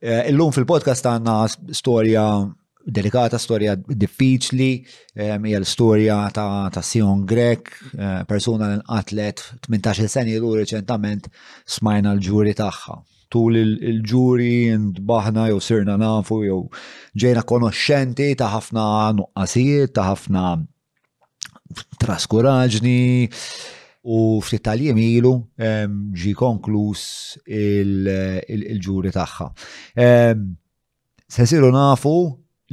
Eh, illum fil-podcast għanna storja delikata, storja diffiċli, eh, hija l-storja ta', ta Sion Grek, eh, persuna li nqatlet 18 sena ilu reċentament smajna l-ġuri tagħha. Tul il-ġuri ntbaħna jew sirna nafu jew ġejna konoxxenti ta' ħafna nuqqasijiet, ta' ħafna traskuraġni u ftit tal-jiem ilu ġi konkluż il-ġuri tagħha. Se siru nafu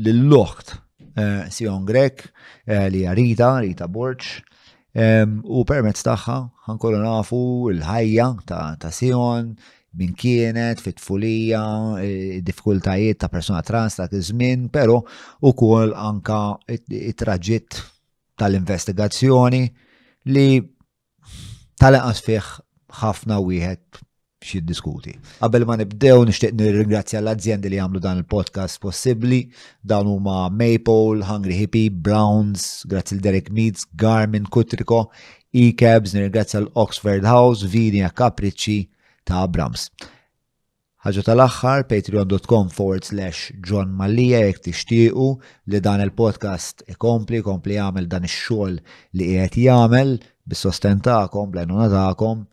lill-oħt eh, Sion Grek eh, li Rita, Rita Borċ, u permezz tagħha ħankunu nafu l-ħajja ta' Sion, min kienet fit-tfulija, eh, diffikultajiet ta' persona trans ta' iż-żmien, però ukoll anka it-traġitt tal-investigazzjoni li tal-eqas fih ħafna wieħed xi diskuti. Qabel ma nibdew nixtieq nirringrazzja l-azjendi li għamlu dan il-podcast possibbli, dawn huma Maple, Hungry Hippie, Browns, grazzi l Derek Meads, Garmin, Kutriko, E-Cabs, nirgrazzja l-Oxford House, Vini a Kapriċċi ta' Abrams. Ħaġa tal-aħħar, patreon.com forward slash John Mallia jek tixtiequ li dan il-podcast ikompli, kompli jagħmel dan ix-xogħol li qiegħed jagħmel bis-sosten tagħkom, bl-għenuna tagħkom,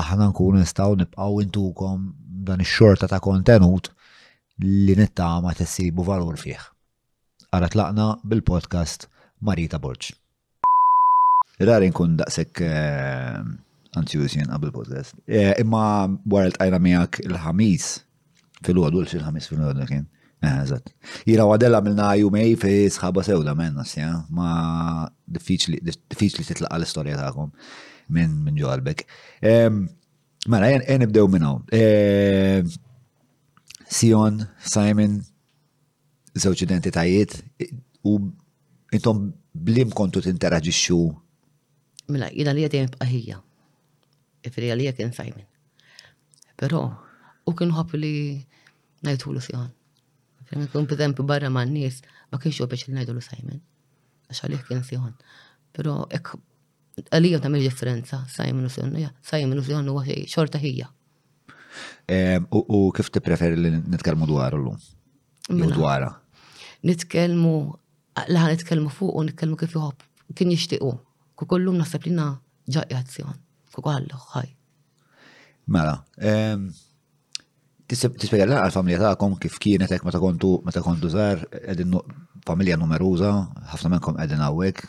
aħna nkunu nistgħu nibqgħu intukom dan ix-xorta ta' kontenut li nittama tessibu valur fih. Ara tlaqna bil-podcast Marita Borġ. Rari nkun daqshekk anzjuż jien qabel podcast. Eh, imma wara l-tqajna miegħek il-ħamis fil-għodu, il-ħamis fil-għodu kien. Eh, eżatt. Jina għadella minna jumej fi sħaba sewda minn nasja, ma diffiċli titlaqa l-istoria ta'kom minn min ġo għalbek. Mela, jen nibdew minnaw. Sion, Simon, żewġ identitajiet u intom blim kontu tinteraġixxu. Mela, jina li għedin bqahija. Ifri għalija kien Simon. Pero, u kien hop li najtu l Simon. Fimmi kun pizemp barra ma' nis, ma kienx u biex li najdu l Simon. Għax għalih kien Simon. Pero, ek, għalija ta' differenza, Simon u Simon, Simon u Simon u xorta hija. U kif tippreferi li nitkellmu dwaru llum? Jew mela. dwarha? Nitkellmu laħa nitkellmu fuq u nitkellmu kif jħobb. Kien jixtiequ. Kukollum naħseb li na ġaqjazzjon. Kukollu ħaj. Mela, tispjega l familja tagħkom kif kienet hekk meta kontu meta kontu żgħar qegħdin familja numeruża, ħafna minnkom qegħdin hawnhekk,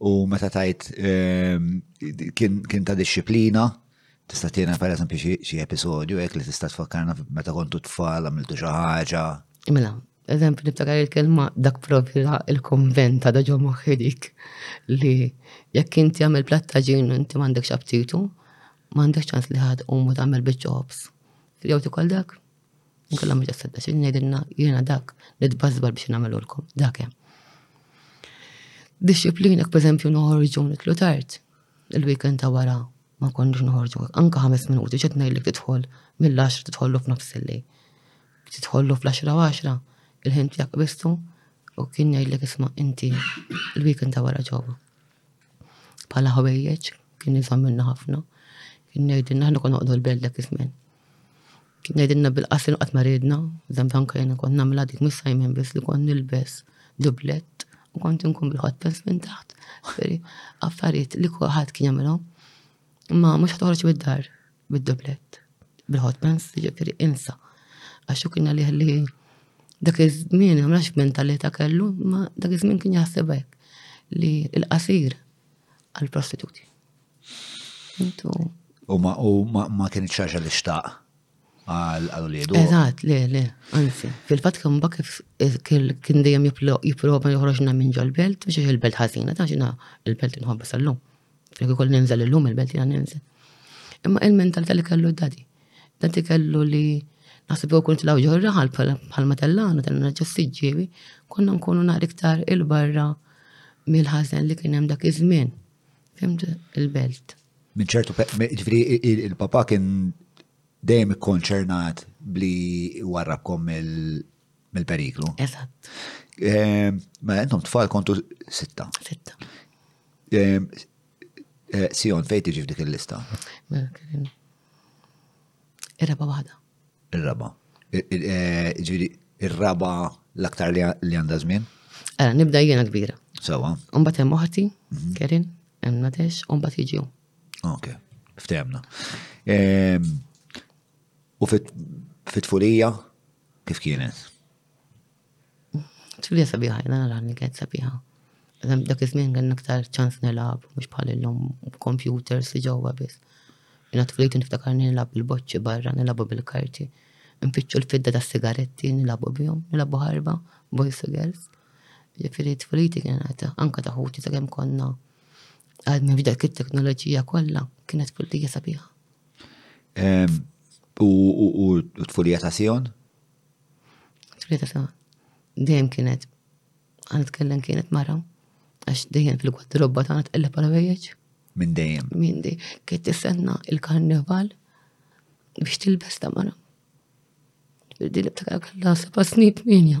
U meta tajt ehm, kien ta' disċiplina, tista' tiena per eżempju xi episodju hekk li tista' tfakkarna meta kontu tfal għamiltu xi ħaġa. Mela, eżempju niftakar il-kelma dak provi il-konvent ta' ġo maħħidik li jekk inti għamil platta ġin inti m'għandek xabtitu, m'għandek ċans li ħad u tagħmel biċċops. Jew tikol dak? Inkella mhux qed xi ngħidilna jiena dak li tbażbar biex nagħmelulkom. Dak hemm. Disciplina, pereżempju noħorġu nitlu tard. Il-weekend ta' wara ma konniex noħorġu. Anka ħames minuti xed ngħidlek tidħol mill-10 tidħollu f'nofs il-lej. Tidħollu fl-10 10 il-ħin tiegħek bistu u kien ngħidlek isma' inti il-weekend ta' wara ġewwa. Bħala ħwejjeġ, kien iżaminna ħafna. Kien ngħidilna aħna konna noqogħdu l-belt dak iż-żmien. Kien ngħidilna bil-qasir qatt ma ridna, żem dan kien kont nagħmilha dik mis-sajmen biss li kont nilbes dublett u kont inkun bil-hot pants minn taħt. Affarijiet li kulħadd kien jagħmilhom. Ma mhux ħad toħroġ mid-dar. bid-dublett, bil-hot pants, jiġifieri insa. Għax u kien għalih li dak iż-żmien, ma nafx mentalità kellu, ma dak iż-żmien kien jaħseb hekk li l-qasir għall-prostituti. U ma kien ċaġa li xtaq għal-ulidu. Eżat, le, le, anzi, fil-fat kien bak kien dejjem jiprofa joħroġna minn ġol-belt, biex il-belt ħazina, ta' xina il-belt nħobba sal-lum. Jek ikun ninżel illum il-belt jgħan ninżel. Imma il-mentalita li kellu d-dadi. Dadi kellu li naħseb jew kun tilaw ġorra ħal bħal ma tellana tellana ġassiġġiewi, konna nkunu nar iktar il-barra mill-ħażen li kien hemm dak iż-żmien. Fimt il-belt. Minn ċertu, ġifri il-papa kien dejjem ikkonċernat bli warrabkom mill-periklu. Eżatt. Eh, ma mela, intom tfal kontu sitta. Sitta. Ehm, eh, Sion, fejn tiġi f'dik il-lista? Mela, Ir-raba waħda. Ir-raba. Eh, ġifieri ir-raba l-aktar li għandha żmien? Ara, eh, nibda jiena kbira. Sawa. Umbat hemm oħti, mhm. Kerin, hemm Nadex, umbat jiġi Ok, ftehemna. Ehm, u fit-tfulija kif kienet? Ġulja sabiħa, jena nara li kienet sabiħa. Eżem, dak iż-żmien kellna aktar ċans nilgħab, mhux bħal illum computers li ġewwa biss. Jena tflit niftakar nilgħab il-boċċi barra, nilgħabu bil-karti. Nfittxu l-fidda tas-sigaretti, nilgħabu bihom, nilgħabu ħarba, boys u girls. Ġifieri tfliti kienet anka ta' ħuti ta' kemm konna għal minn dak it-teknoloġija kollha kienet tfulija sabiħa. U t-tfulija ta' Sion? Tlieta ta' dejjem kienet għan tkellem kienet mara għax dejjem fil-gwadrobba tagħna tqelleb għal wejjeġ. Minn dejjem. Minn dejjem. Kienet tistenna il-karnival biex tilbes ta' mara. Din ibtaka kellha seba' snin minja.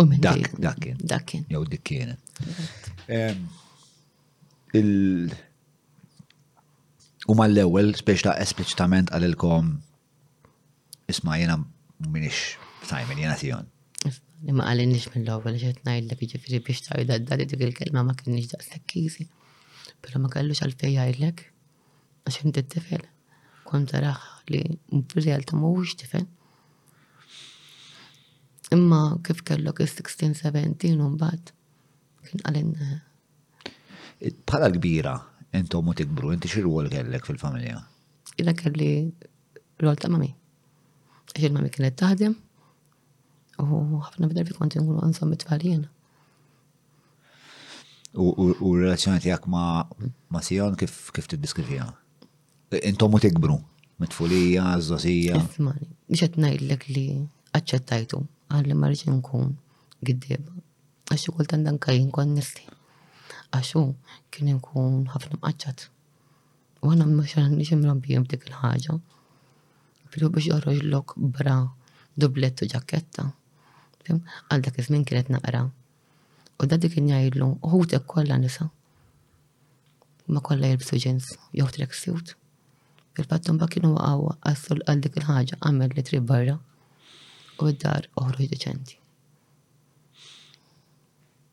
U minn dak. Dak kien. Dak kien. Jew dik kienet. Il- U ma l-ewel, spiex ta' esplicitament għalilkom isma jena minix Simon, jena Sion. Imma għalin nix mill-ewel, ġet najdlek ġifiri biex tajda d-dali dik il-kelma ma kienix daqsek kizi. Pero ma kellux għalfej jajdlek, Għax inti t-tifel, kont taraħ li fil-realtà mhuwiex tifel. Imma kif kellok is-16-17 u mbagħad kien qalinna. Bħala l-kbira, intom u tikbru, inti xi rwol kellek fil-familja? Ila kelli rwol ta' mami. Għax il-mami kienet taħdem u ħafna b'darbi kont inkunu nżomm it-tfal jiena. U relazzjoni tiegħek ma' Sion kif tiddiskriviha? Intom u tikbru, mitfulija, żosija. Ismani, biex qed ngħidlek li aċċettajtu għalli ma rridx nkun giddieb. Għax kultant anke jien kont nisti. Għax hu kien ikun ħafna mqaċċat. U għana mux għana nix imrabbijom dik il-ħagġa. Fil biex joħroġ lok bra dublet u ġaketta. Għal dak iż-żmien kienet naqra. U da dik injajlu, uħutek kollha nisa. Ma kollha jilbsu ġins, jew trek siwt. Il-fattum ba kienu għawa għassul għal dik il-ħagġa għamel li trib barra u d-dar oħroġ deċenti.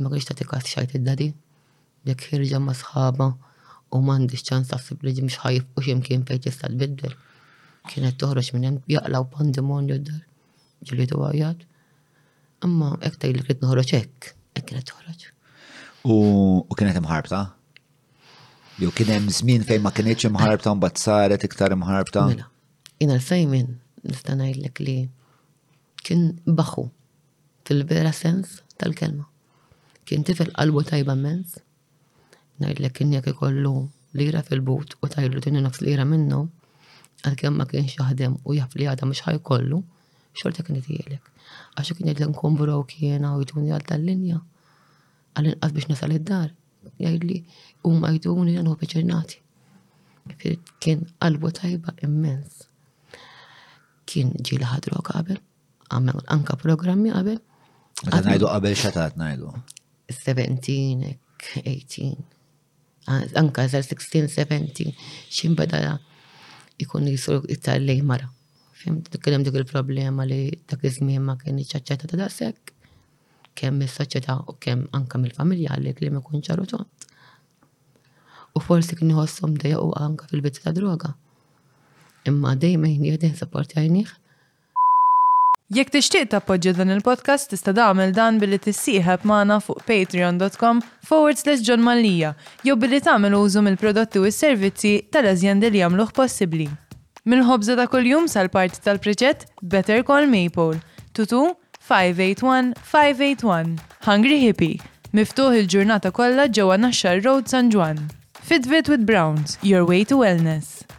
Ma kienx tagħti kas x'għid id-daddy. Jekk ħierġa ma' sħabha u m'għandhiex ċans taħseb li mhux ħa jifqu xi mkien fejn tista' tbiddel. Kienet toħroġ minn hemm jaqlgħu pandemonju d-dar. Ġiliedu għajat. Imma hekk tgħidlek li noħroġ hekk, hekk kienet toħroġ. U kienet imħarbta? Jew kien hemm żmien fejn ma kinitx imħarbta mbagħad saret iktar imħarbta. Mela, jiena l-fejmin nista' ngħidlek li kien baħu. fil-vera sens tal-kelma. Kien tifel qalbu tajba mens, ngħidlek kien jekk ikollu lira fil-but u tajlu tini nofs lira minnu, għalkemm ma kienx jaħdem u jaf li għadha mhux ħajkollu, xorta kien jtielek. Għax kien jgħidlek nkun brow kiena u jtuni għal tal-linja, għal inqas biex nasal id-dar, jgħidli huma jtuni għanu peċernati. Kien qalbu tajba immens. Kien ġieli ħadru qabel, għamlu anka programmi qabel. Għadna ngħidu qabel xatat ngħidu. 17, 18. Anka za 16, 17, xim bada ikun jisur iktar lej mara. Fim, kienem dik il-problema li dak iż-żmien ma kien iċċaċċata ta' daqshekk kemm mis-soċjetà u kemm anka mill-familja li klim ikun ċaru tont. U forsi kien iħossom dejja u anka fil-bitti ta' droga. Imma dejjem jien jien supportajnih Jekk tixtieq tappoġġja dan il-podcast tista' tagħmel dan billi tissieħeb magħna fuq patreon dot com forward slash John Mallia jew billi tagħmel użu mill-prodotti u s-servizzi tal-azjendi li jagħmluh possibbli. Mill-ħobża ta' kuljum sal-parti tal-priġett Better Call Maypole, 22581, Hungry Hippie, miftuħ il-ġurnata kollha ġewwa Naxxar Road San Ġwann, Fitbit with Browns, your way to wellness,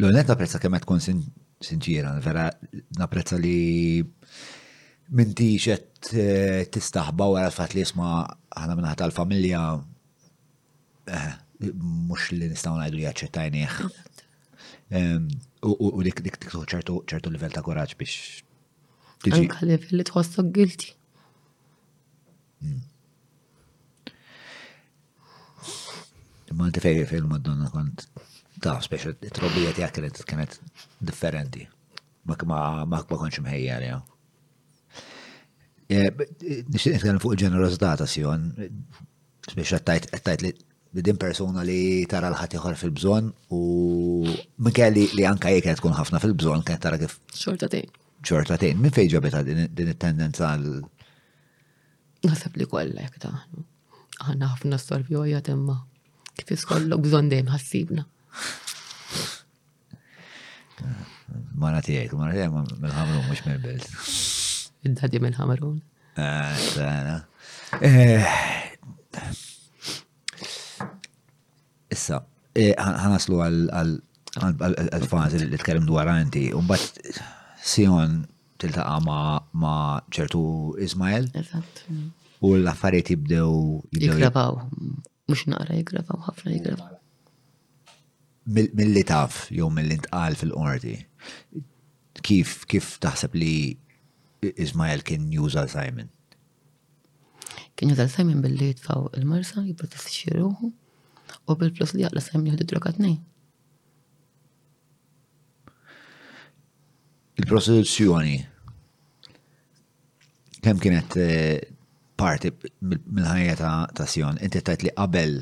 L-ewwel nett napprezza kemm qed tkun sinċiera, vera napprezza li minti qed eh, tistaħba wara fatt li jisma' aħna minna tal-familja eh, mhux li nistgħu ngħidu jaċċettajnieh. U dik ċertu livell ta' kuraġġ biex Anka level li tħossok guilty. Malti fejri film għaddonna kont taf, speċa it-trobija tijak kienet kienet differenti. Ma kma ma konċ mħejja li eh, Nixtieq nitkellem fuq il-ġenerosità ta' Sion, speċa tajt li din persona li tara l-ħat ieħor fil-bżonn u minkejja li anka jekk tkun ħafna fil-bżonn kien tara kif. Xorta tgħin. Xorta tgħin, minn fejn ġabitha din it-tendenza għal. Naħseb li kollha jekk taħnu. Aħna ħafna storbi għajja temma. Kif iskollok bżonn dejjem ħassibna. Mara tiegħek, mara tiegħek mill-ħamrun mhux mill-belt. Id-dadi mill-ħamrun. Eh, eh, Issa, eh, ħanaslu għal-fazi li tkellem dwar għanti, un bat Sion tiltaqa ma ċertu Ismael. U l-affarijiet jibdew jibdew. Jigravaw, mux naqra jigravaw, ħafna jigravaw. Mill-li taf, jew mill-li ntqal fil-qorti, kif kif taħseb li Ismael kien juża Simon? Kien jagħżel Simon billi jitfgħu il-marsa jipprotestixxi ruħu u bil-flus li jaqla Simon jieħdu droga tnejn. Il-prostituzzjoni kemm kienet eh, parti mill-ħajja ta' Sjon, inti tajt li qabel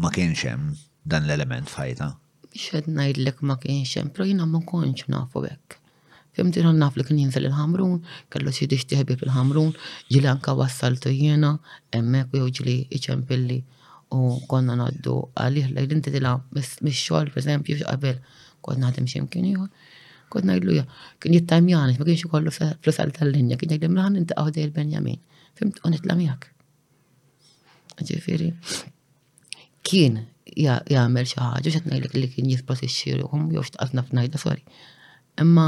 ma kienx hemm dan l-element f'ħajta. Mhux qed ngħidlek ma kienx hemm, pero jiena ma kontx nafu hekk. Fimti kont naf li kien jinżel il-Ħamrun, kellu xi tixti ħbieb il-Ħamrun, ġieli anke wassaltu jiena hemmhekk u jew ġieli iċempilli u konna ngħaddu għalih lejn inti tilgħa mix-xogħol pereżempju fiex qabel kont naħdem xi mkien ieħor. Kont ngħidlu ja, kien jittajmjani ma kienx ikollu flus għal tal-linja, kien jgħidli mela ħa niltaqgħu ħdej il-Benjamin. Fimt u nitla' miegħek. Ġifieri kien jagħmel xi ħaġa x'qed ngħidlek li kien jisprotixxi ruħhom jew x'tqas naf ngħidha sorry. Imma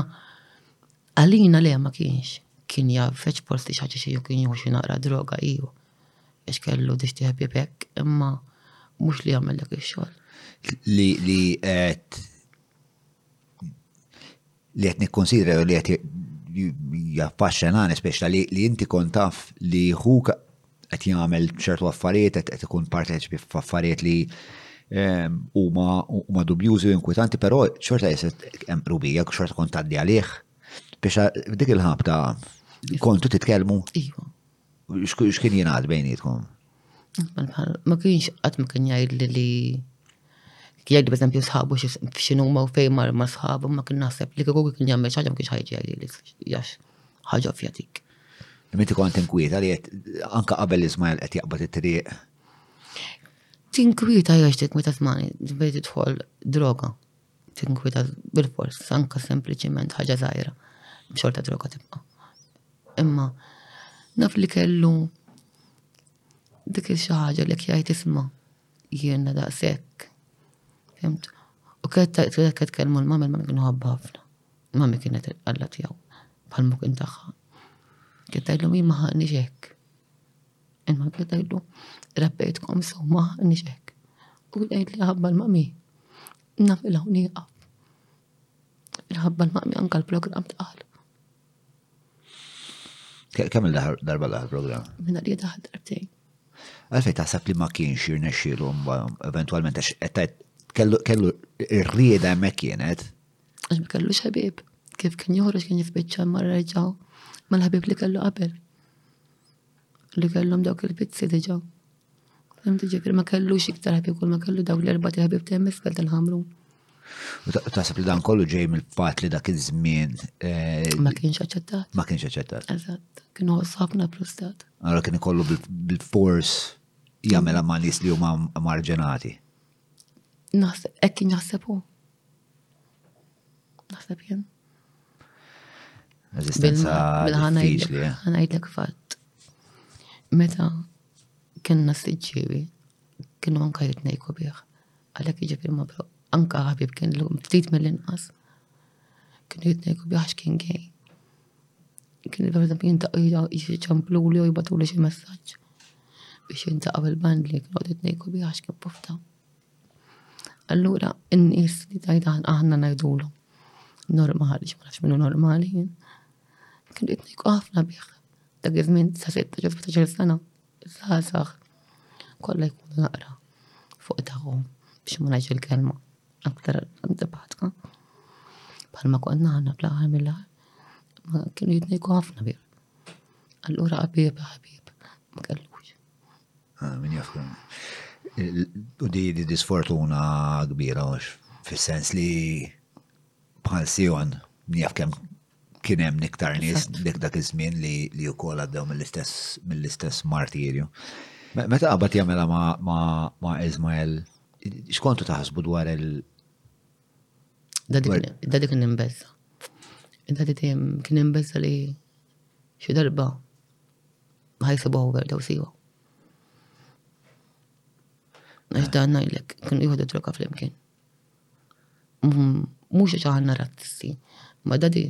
għalina le ma kienx kien jaf feċ forsi xi ħaġa xi kien jew xi naqra droga iju. Għax kellu biex tiħbib hekk imma mhux li jagħmel dak ix-xogħol. Li li qed li qed nikkonsidra li qed jaffaxxenani speċta li inti kont taf li ħuk qed jagħmel ċertu affarijiet qed ikun parteċipi f'affarijiet li ehm, huma huma dubjużi u inkwitanti, però xorta jisir hemm rubija, xorta kont tgħaddi għalih. Biex dik il-ħabta kontu titkellmu? Iva. X'kien jingħad bejnietkom? Ma kienx qatt ma kien jgħid li li jgħid b'eżempju sħabu x'inhu ma fejn mar ma sħabu ma kien naħseb li kieku kien jagħmel xi ma kienx ħajġi jgħid li jax ħaġa fjatik. Minti kont inkwieta li anka qabel Ismail qed jaqbad it-triq. Tinkwieta jaxtek meta tmani bejt idħol droga. tinkwita bil-fors, anka sempliċiment ħaġa żgħira, xorta droga tibqa. Imma naf li kellu dik xi ħaġa li jgħid isma' jiena daqshekk. Fimt? U kett kett kelmu l-mamma ma kienu ħabba ħafna. Mamma kienet il-qalla tiegħu bħal ma kien tagħha. Kett tgħidlu ma ħaqni xek. Imma kif tgħidlu, rabbejtkom summa nixek. U tgħid li ħabba l-mami, nafil hawn nieqaf. Ħabba l-mami anka l-programm tqal. Kemm il-darba l program Minna li daħal darbtejn. Għalfej taħseb li ma kienx jirnexxielu eventualment għax kellu ir-rieda hemmhekk kienet. Għax ma kellu xabib, kif kien joħroġ kien jifbiċċa marra reġgħu mal-ħabib li kellu qabel. li kellhom dawk il-vizzi diġà. Fimti ġifir ma kellux iktar ħabib kull ma kellu daw l-erba' ħabib ta' misfel tal-ħamru. U taħseb li dan kollu ġej mill-fat li dak iż-żmien. Eh, ma kienx aċċettat. Ma kienx aċċettat. Eżatt, kienu ħossu ħafna frustrat. Allora kien ikollu bil-fors jagħmel ma' nies li huma marġenati. Naħseb, hekk kien jaħseb hu. Naħseb jien. Eżistenza diffiċli. Eh? Ħanajdlek fatt. Meta kienna s-sġiwi, kienu anka jitnejku bieħ. Għalek iġib ma bro. Anka ħabib kien l-lum, ftit mill-inqas. Kienu jitnejku bieħ x'kien gej. Kien per eżempju jintaqqa jċamplu li u jibatu li xi messaġġ biex jintaqqa il-band li kienu jitnejku bieħ x'kien pofta. Allura, in-nies li tgħid aħna ngħidulhom normali, xi ma nafx min hu normali jien, kienu jtnejjqu ħafna bih. Dak iż-żmien sa sittax-il, sbatax-il sena, żgħażagħ kollha jkunu naqra fuq tagħhom biex ma ngħidx il-kelma aktar antipatika. Bħalma konna aħna fl-aħħar mill-aħħar, ma kienu jtnejjqu ħafna bih. Allura ħbieb ħbieb ma kellux. Ah, min jaf kemm. U di di di sfortuna kbira, għax fis-sens li bħal Sion, min jaf kemm kien hemm niktar nies dik dak iż-żmien li li wkoll għaddew mill-istess mill-istess martirju. Me- Meta qabad jagħmilha ma' ma' ma' Ismael, x'kontu taħsbu dwar il Dadi Dwar- kien- dadi kien imbezza. Dadi tim kien imbezza li xi darba ħajsibu overdaw siwa. Għax dan najlek, kun jħodu droga fl-imkien. Mux ċaħna razzi, ma dadi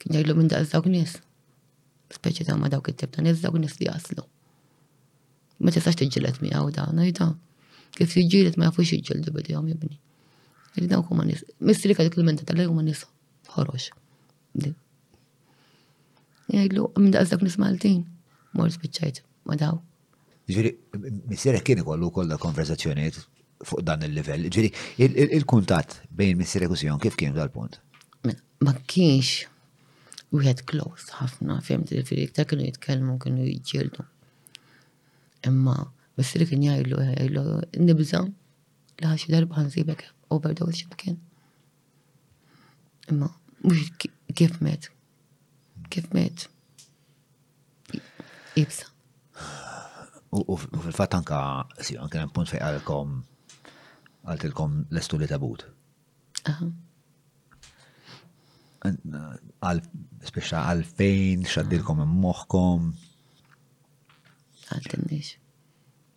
kien jgħidlu minn daqs dawk nis. Speċi ta' ma dawk it-tib ta' nis dawk nis li jaslu. Ma tistax tiġġilet mi għaw dan, għajda. Kif jiġġilet ma jafux jiġġildu bidjom jibni. Għajda dawk huma nis. Mistri kadik l-menta tal-lej huma nis ħorox. Jgħidlu, minn daqs dak nismaltin, mor spiċċajt ma daw. Ġiri, missirek kien ikollu kollha konversazzjoniet fuq dan il-livell. Ġiri, il-kuntat bejn missirek u Sion kif kien dal-punt? Ma kienx wieħed close ħafna, fim ġifiri, iktar kienu jitkellmu, kienu jġildu. Imma, missirek kien jgħidlu, jgħidlu, nibżam, laħxi darba nsibek overdose xibkien. Imma mhux kif met. Kif met. Ibsa. U fil-fatt anka si anke hemm punt fejn għalkom għaltilkom lestu li tabut. Għal speċa għal fejn xaddilkom immoħħkom. Għaltilniex.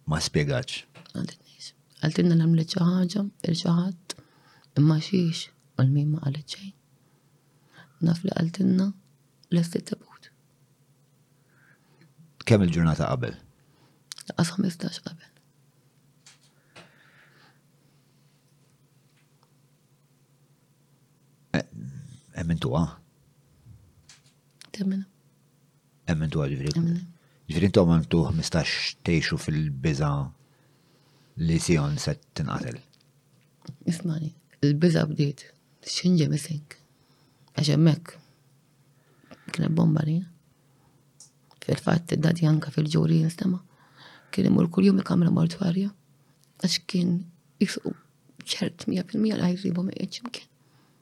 ma spjegatx. Għaltinniex. Għaltinna li għamlet xi ħaġa il xi ħadd imma xiex u l-min ma qalet xejn. Naf li għaltinna lesti tebut. Kemm il-ġurnata qabel? Laqas 15 qabel. Emmintuha? Temmina. Emmen tu għagħri. Ġviri intom għantu 15 teħxu fil-biza li Sion se tinqatel. Ismani, il-biza bdiet, xinġi missink. Għax emmek, kien bomba li. Fil-fat, dad janka fil-ġuri jinstema. Kien imur kull jum il-kamra mortuarja. Għax kien jisqu ċert 100% li ħajsibu me iċċimkien.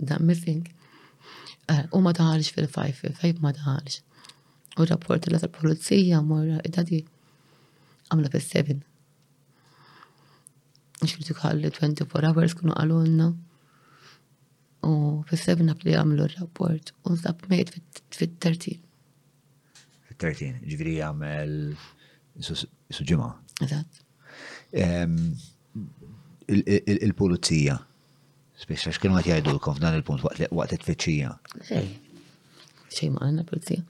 Dan missing. Eh, u ma daħalx fil-fajf, fil-fajf ma daħalx. U rapport li tal polizija morra id-dadi għamla fil-7. Xkritu kalli 24 hours kunu għalunna. U fil-7 li għamlu rapport. U nsab mejt fil-13. Fil-13, ġviri għamel suġima. Eżat. il-pulizija. Spiss għax kienu qed jgħidulkom f'dan il-punt waqt it-tfittxija. Ej. Xejn ma għandna pulizija.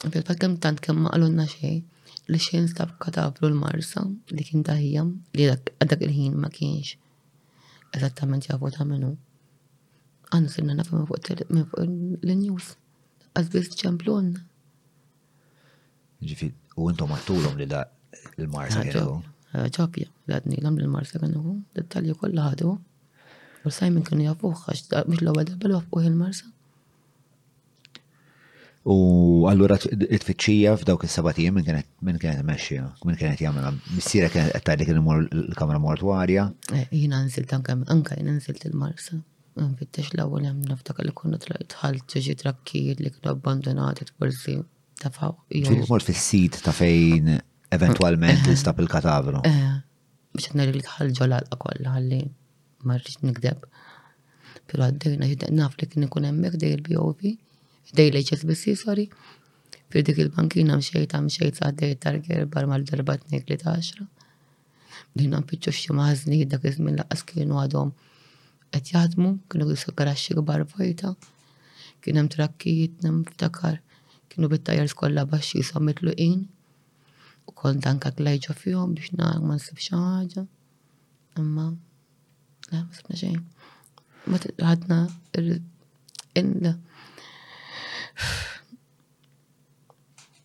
Fil-fatt kemm tant kemm ma qalulna xejn li xejn stab katavru l-marsa li kien taħjam li dak il-ħin ma kienx eżattament jafu ta' minnu. Għanna sinna nafu minn fuq l-news. Għazbiz ċemplu għanna. Ġifi, u intom għattulom li l-marsa kienu. Ġobja, l-għadnilom li l-marsa kienu, dettalji kollha ħadu. U Simon kienu jafuħ, għax mux l-ewwel darba li wafuħ il-marsa. U allura it-tfittxija f'dawk is-sabatija minn kienet minn kienet mexxija, minn kienet jagħmilha. Missiera kienet qed tgħidli kien imur l-kamra mortwarja. Eh, jiena nżilt anke anke jiena nżilt il-marsa. Nfittex l-ewwel hemm niftakar li konna tlaqt dħalt ġo xi trakkijiet li kienu abbandunati tforsi tafgħu. Ġifieri mort fis-sit ta' fejn eventwalment instab il-katavru. Biex qed nagħri li dħal ġo l-għalqa kollha ħalli ma rridx nikdeb. Però għaddejna xi naf li kien ikun hemmhekk dej il-BOV, dej l-HSBC, sorry. Fir dik il-bankina mxejt mxejt għaddej targer barma l-darba tnejn li ta' għaxra. Bdejna nfittxu f'xi maħżnijiet li dak iż-żmien lanqas kienu għadhom qed jaħdmu, kienu biss garaxxi kbar vojta. Kien hemm trakkijiet niftakar kienu bit-tajers kollha baxxi jisom mitluqin. U kont anka tlajġa fihom biex nara ma nsib xi ħaġa. Imma le ma sibna xejn. Ma ħadna il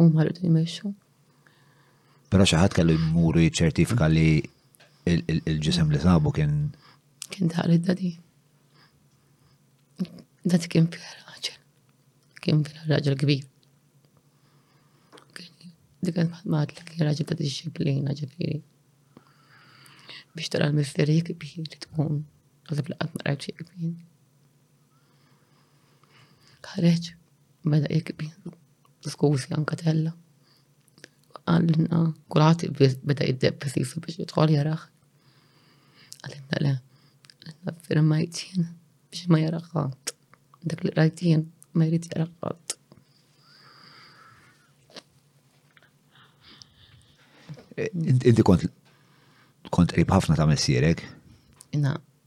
U marru jmexxu. Pero xaħat kellu jmuru jċertifika li il-ġisem li sabu kien. Kien ta' li dadi. Dadi kien fil raġel. Kien fil raġel kbir. Dikan maħt li kien raġel ta' disċiplina ġifiri. Biex tara l-miferi kbir li tkun. Għazab li għatma rajċi kbir. Ħareġ mela jekk bidu. Skużi anka tella. Għallinna kulħadd beda jiddebbes jisu biex jidħol jaraħ. Għallinna le. Għallinna firmajt jien biex ma jaraħ ħadd. Dak li rajt jien ma jrid jaraħ ħadd. Inti kont kont qrib ħafna ta' messierek? Ina,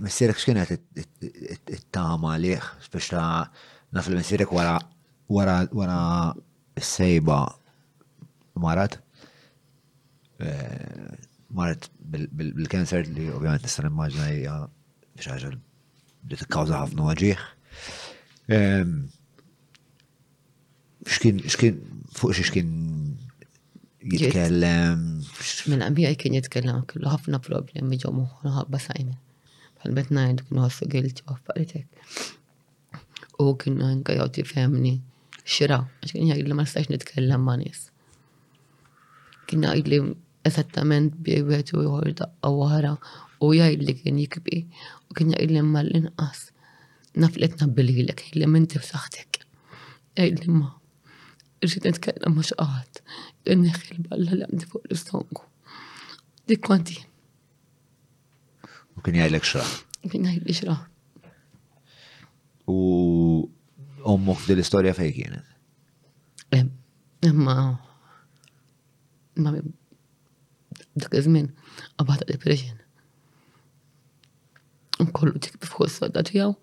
Missierek x'kienet it-tama liħ, biex ta' naf li missierek wara wara wara s-sejba marat. Eh, marat bil-kanser li ovvjament nista' nimmaġna hija biex ħaġa li tikkawża ħafna waġieħ. Ehm, X'kien x'kien fuq xiex kien jitkellem. Minn għabija kien jitkellem kellu ħafna problemi ġo moħħu ħabba sajna. Bħalbet ngħidu kien ħossu gilti u affaritek. U kien anke jgħod jifhemni xira, għax kien jgħidli ma nistax nitkellem ma' nies. Kien jgħidli eżattament bi wieħed u ieħor daqqa wara u jgħidli kien jikbi u kien jgħidli imma l-inqas naf li qed nabbililek li m'inti f'saħħtek. Jgħidli imma irrid nitkellem ma' xi qatt li nneħħi l-balla li għandi fuq l-istonku. Dik kont jien. U kien jgħidlek xra. Kien jgħidli xra. U ommok dil-istorja fejn kienet? Imma ma dak iż-żmien qabad depression. U kollu dik fuq is-sodda tiegħu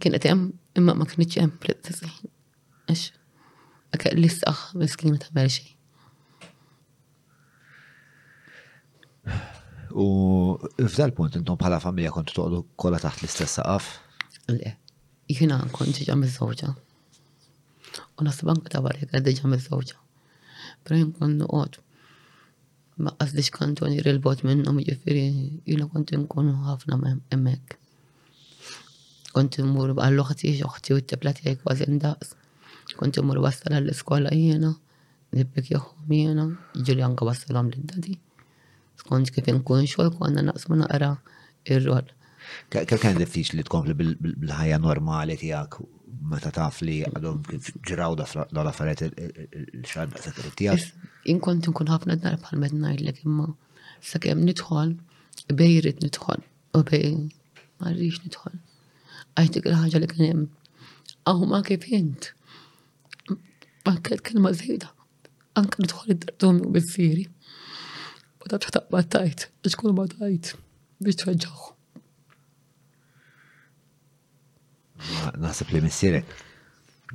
kienet hemm imma ma kienx hemm fl-istess ħin. Għax ma kellix saħħa miskina tagħmel xejn. U f'dal punt intom bħala familja kontu toqgħodu kollha taħt l-istess saqaf? Le, jiena kont ġiġa miż-żewġa. U nasib anke ta' barri kien diġa miż-żewġa. Però jien kont noqgħod ma qasdix kantoni rilbot minnhom jiġifieri jiena kont inkun ħafna hemmhekk. Kont immur għall-oħti, oħti u t-tibla tiegħi kważi ndaqs. Kont immur wassal għall-iskola jiena. Nippikjahom jiena, jiġifieri anke wassilhom lid-Daddy. Skont kif inkun xogħol konna naqsmu naqra r-rwol. Kemm kien diffiċli li tkompli bil-ħajja normali tiegħek meta taf li għadhom ġraw dawn affarijiet il-xahar daqshekk tiegħek? Inkont inkun ħafna dar bħal meta ngħidlek imma sakemm nidħol, bej irid nidħol u bej ma rridx nidħol. Għax dik il-ħaġa li kien hemm. Aħma kif int. Anke l-kelma żejda, anke nidħol id-dar ommi u missieri. U ta' taqba tajt, biex kull ma tajt, biex tweġġaħ. Naħseb li missierek,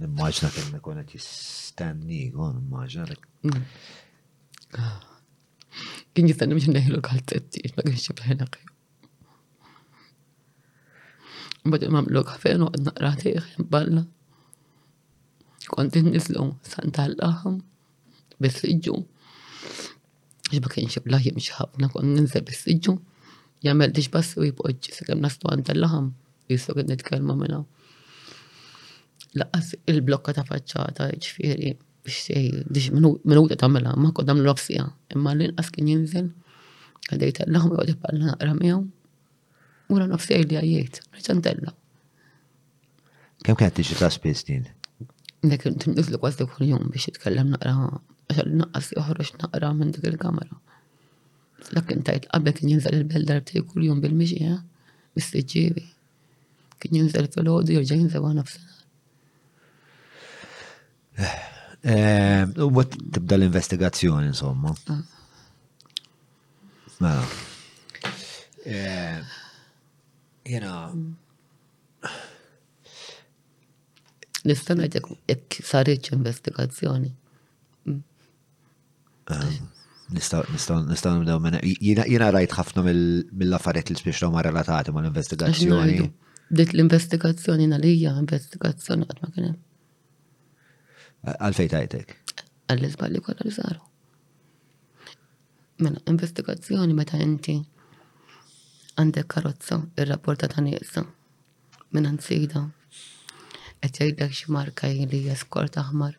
nimmaġna kemm ikun qed jistenni, għon immaġna li. Mm. Kien jistenni biex neħlu kalzetti, ma kienx jibħina kif. Bada mamlu kafe noqgħod naqra tih balla. Kont nizlu sant tal-laħam bis-siġġu. Għax ma kienx ibla jimxi ħafna kont ninżel bis-siġġu. Jagħmel dix bassi u jpoġġi sakemm naslu għand tal-laħam. Jiswa kien nitkellma minna. Laqas il-blokka ta' faċċata ġifieri. biex minuta tagħmilha ma kont nagħmlu fija, imma l-inqas kien jinżel għadejt l-aħħar joqgħod ipalla naqra miegħu u nagħmlu fija li għajjejt, ċantella. Kemm kienet tiġi ta' spiss din? Nek nizlu kważi kull jum biex jitkellem naqra għax naqqas joħroġ naqra minn dik il-kamera. Dak kien tajt qabel kien jinżel il-bell darbtej kull jum bil-mixja, mis-siġġievi. Kien jinżel fil-ħodu jirġa' jinżel għana f'sinar. U bat tibda l-investigazzjoni, insomma. Mela. Jena. Nistanajt jek sarriċ investigazzjoni. Nistaw, nistaw, nistaw nibdew minna. Jina rajt ħafna mill-affariet li spiċna ma relatati ma l-investigazzjoni. Dit l-investigazzjoni nalija, investigazzjoni għatma kienem. Għalfej tajtek? Għall-izballi kollha li saru. Mela, investigazzjoni meta inti għandek karozza ir-rapporta ta' nieqsa minn ansida. Qed jgħidlek xi marka li hija skort aħmar.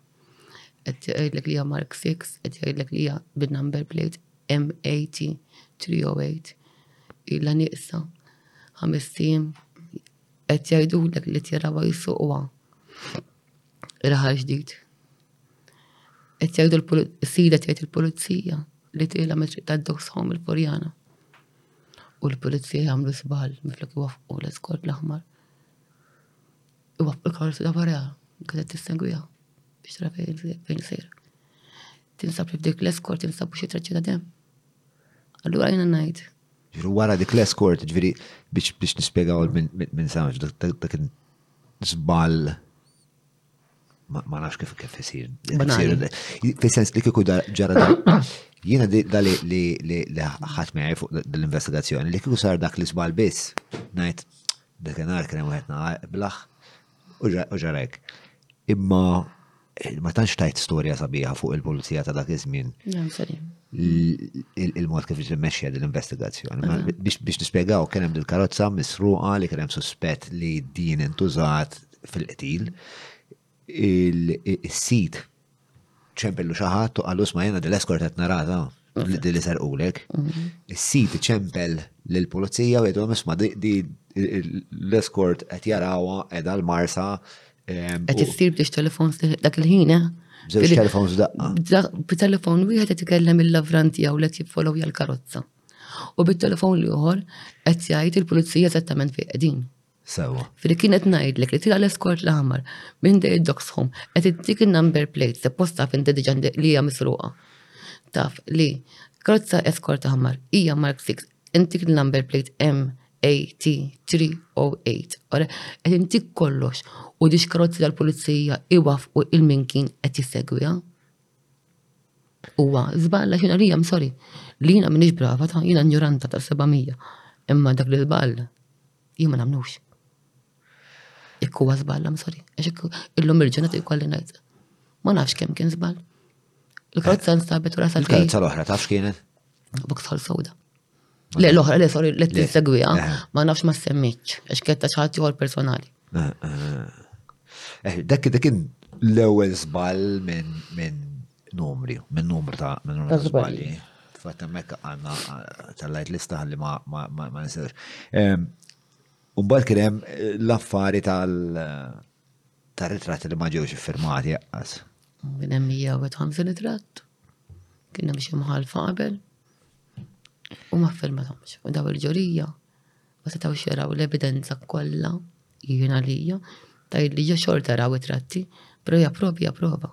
Qed jgħidlek li hija mark 6, qed jgħidlek li hija bin-number plate M80 308 illa nieqsa ħames tim Qed jgħidulek li t-tjarawa jsuquha ir-raħal ġdid. Qed jgħidu l-sida tgħid il-pulizija li tiela mit-triq tad-dogs home il-Furjana. U l-pulizija jagħmlu żball minflok iwaffqu l-eskort l-aħmar. Iwaffqu l-karozza ta' wara, kienet tissegwiha biex tara fejn sejra. Tinsab li f'dik l-eskort tinsab xi traċċi ta' dem. Allura jina ngħid Ġifieri wara dik l-escort, ġifieri biex biex nispjegaw minn sawġ dak kien żball ma nafx kif kif isir. Fis-sens li kieku ġara jiena dali li ħadd miegħi fuq l-investigazzjoni li kieku sar dak l-iżball biss ngħid dak kien hemm wieħed naqblaħ u ġarek. Imma Ma tantx tajt storja sabiħa fuq il-pulizija ta' dak iż-żmien. Il-mod kif ġi mexxija din l-investigazzjoni. Mela. Biex nispjegaw kien hemm il-karozza misruqa li kien hemm suspett li din intużat fil-qtil. Is-sit ċempillu xi ħadd u qalu smajna dil-eskort qed narata. Di li serqulek. Mhm. Is-sit ċempel l-pulizija u jgħidu misma di l-eskort qed jarawa edha l-marsa. Ehm, qed issir biex telefon dak il-ħin, eh? Bżewġ telefon f'daqqa. B'telefon wieħed qed ikellem il-lavran tiegħu li qed jiffollow l-karozza. U bit-telefon l-ieħor qed jgħid il-pulizija eżattament fejn qegħdin. Sewa. Fili kienet najdlek li tira l-eskort l-ħamar minn dej id-doksħom, qed iddik il-number plate se posta fin diġan li hija misruqa. Taf li karozza eskort ħamar hija Mark 6, intik il-number plate MAT308. Ora, qed intik kollox u dix karozza tal-pulizija iwaf u il-min kien qed jissegwiha. Uwa, zballa xina li jam, sorry, li jina minix brava ta' jina njuranta ta' 700, imma dak li zballa. Jien ma nagħmlux. Jekk huwa żball, I'm sorry. Illum il-ġurnata jkolli ngħid. Ma nafx kemm kien żball. Il-karozza nstabet u rasal. Il-karozza l-oħra tafx kienet? Boksol sewda. Le l-oħra le sorry li tinsegwija eh. ma nafx ma semmitx għax ketta xaħat ieħor personali. Eh, eh. Dak dak kien l-ewwel żball minn numri, minn numru ta' minn numru ta' żbalji. Fatt hemmhekk għandna tal-lajt lista ħalli ma nisirx. Umbagħad kien hemm eh, l-affari tal tar-ritratti li ma ġewx iffirmati jaqqas. Kien hemm 150 ritratt, kien hemm xi mħalfa qabel. U ma ffirmatomx. U daw il-ġurija ma setgħu xeraw l-evidenza kollha jiena lija tajli xorta raw it-tratti, però hija prova hija prova.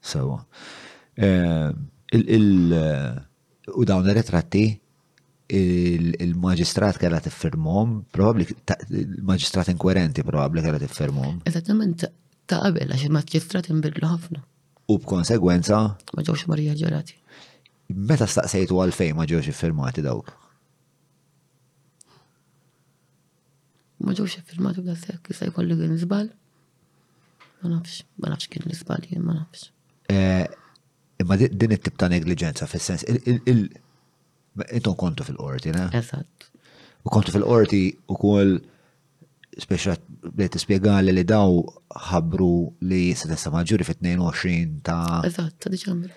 Sewa. U dawn ir-ritratti il-maġistrat kellha tiffirmhom, probabbli il-maġistrat inkwerenti probabbli kellha tiffirmhom. Eżattament ta' qabel għax il-maġistrat inbidlu ħafna. U b'konsegwenza. Ma ġewx marija ġurati. Meta staqsejtu għalfejn ma ġewx iffirmati dawk? Ma ġewx iffirmati da sekk, jista' jkolli kien żball. Ma nafx, ma nafx kien l-iżball jien, ma nafx. Eh, imma din it-tip ta' negliġenza fis-sens intom kontu fil-qorti, na? Eżatt. U kontu fil-qorti u kol speċa bdejt tispjegali li daw ħabru li s-sessa maġġuri fit-22 ta' Eżatt, ta' Diċembru.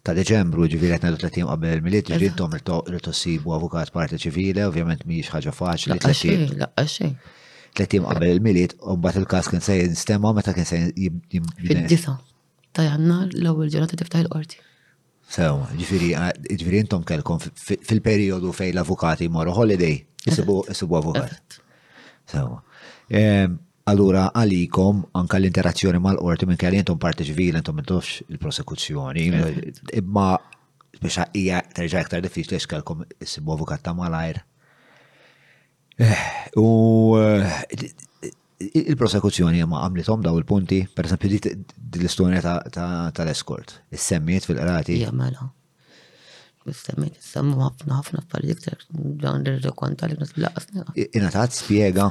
ta' Deċembru, ġifieri qed ngħidu 30 qabel il-milied, ġifieri intom rritu ssibu avukat parti ċivili, ovvjament mhijiex ħaġa faċli. Laqqaxxejn. 30 qabel il-milied, u mbagħad il-każ kien se jinstema' meta kien se Fid-disa ta' jannar l-ewwel ġurnata tiftaħ il-qorti. Sew, ġifieri ġifieri intom kellkom fil-perjodu fejn l-avukati jmorru holiday, isibu avukat. Sew. Allura għalikom anke l-interazzjoni mal-qorti minkejja li intom parti ċivili intom m'intux il-prosekuzzjoni, imma biex hija terġa' iktar diffiċli għax kellkom issibu avukat ta' malajr. Eh, u eh, il-prosekuzzjoni ma għamlithom daw il-punti, per esempio di l-istorja tal-eskort, is-semmiet fil-qrati. Jamela. Is-semmiet, semmu ħafna ħafna affarijiet iktar dawn ir-rekont tal-ibnas bil-laqas. Inatat spiega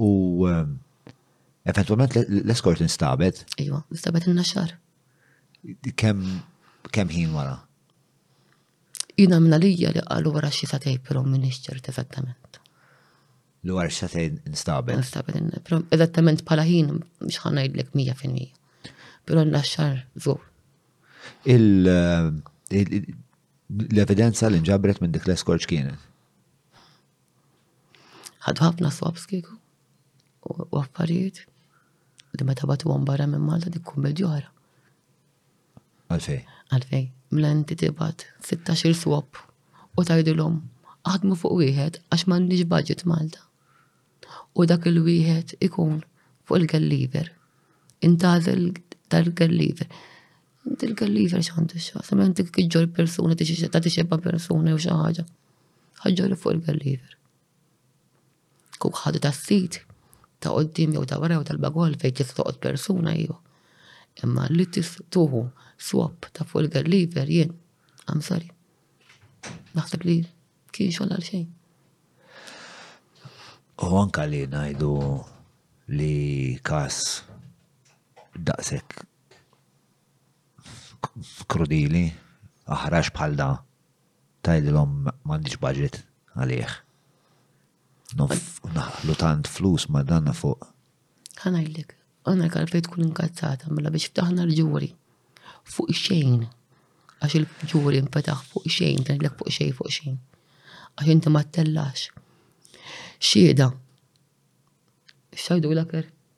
U eventualment l-eskort instabet? Iva, instabet inna xar. Kem ħin wara? Jina minna lija li għallu wara xie satej, pero minni xċert eżattament. Li wara xie satej instabet? Instabet, pero eżattament pala ħin xħana jidlek 100%. Pero n-naxxar zuħ. L-evidenza li nġabret minn dik l-eskort x'kienet? Ħadu ħafna swabs kieku u affarijiet li meta batu għom barra minn Malta dik kummedju oħra. Għalfej? Għalfej, mla inti tibat 16 swab u tajdilhom għadmu fuq wieħed għax m'għandix budget Malta. U dak il-wieħed ikun fuq il-galliver. Intazel tal-galliver. Dil-galliver x'għandu x'jaqsam, inti kif ġol persuna ta' tixebba persuna jew xi ħaġa. Ħaġġol fuq il-galliver. Kuk ħadu tas-sit ta' qoddim jew ta' wara jew tal-bagol fejn tista' toqgħod persuna jew. Imma li tistuħu swab ta' fuq il-galliver jien. I'm sorry. Naħseb li kien xogħol għal xejn. U anka li ngħidu li kas daqshekk f'krudili aħrax bħal da tgħidilhom m'għandix budget għalih. Naħlu tant flus ma danna fuq. Ħanajlek, għana kalfejt tkun inkazzata mela biex ftaħna l-ġuri fuq xejn. Għax il-ġuri nfetaħ fuq xejn, tgħidlek fuq xejn fuq xejn. Għax inti ma tellax. Xieda. Xajdu l-aker?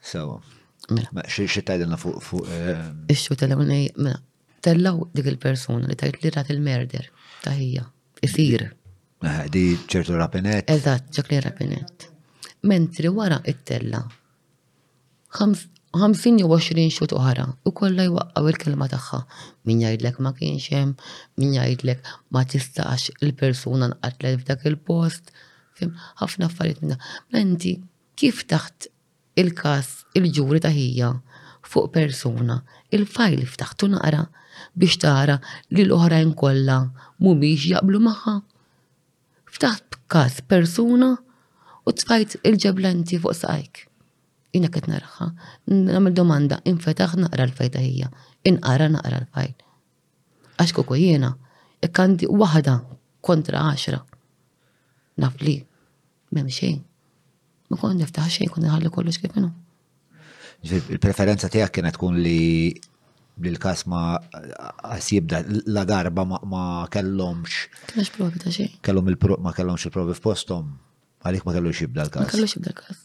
Sewa. Mela. Ma xi xi tgħidilna fuq fuq. Eh, Ix-xu telewnej, mela, tellaw dik il-persuna li tajt li rat il-merder ta' ħija. Isir. Eh, di ċertu rapinet. Eżatt, ċak li rapinet. Mentri wara it-tella. 50 jew 20 xut oħra u kollha jwaqqaw il-kelma tagħha. Min jgħidlek ma kienx hemm, min jgħidlek ma tistax il-persuna nqatlet f'dak il-post. Ħafna affarijiet minna. Menti Kif ftaħt il-każ il-ġuri ta' ħija fuq persuna, il-fajl ftaħtu naqra biex tara li l-oħrajn kollha mhumiex jaqblu magħha? Ftaħt każ persuna u tfajt il-ġebla inti fuq saqajk? Jiena qed naraha, nagħmel domanda, infetaħ naqra l-fajl ta' ħija, inqara naqra l-fajl. Għax kieku jiena ikkandi waħda kontra għaxra. Naf li m'hemm xejn. Ma kon niftaħ xejn kun nħalli kollox kif inhu. Il-preferenza tiegħek kienet tkun li l-kas ma jibda la darba ma kellhomx. Kellhomx provi ta' xejn. Kellhom il ma kellhomx il-provi f'posthom. Għalik ma kellux jibda l-kas. Ma kellux jibda l-kas.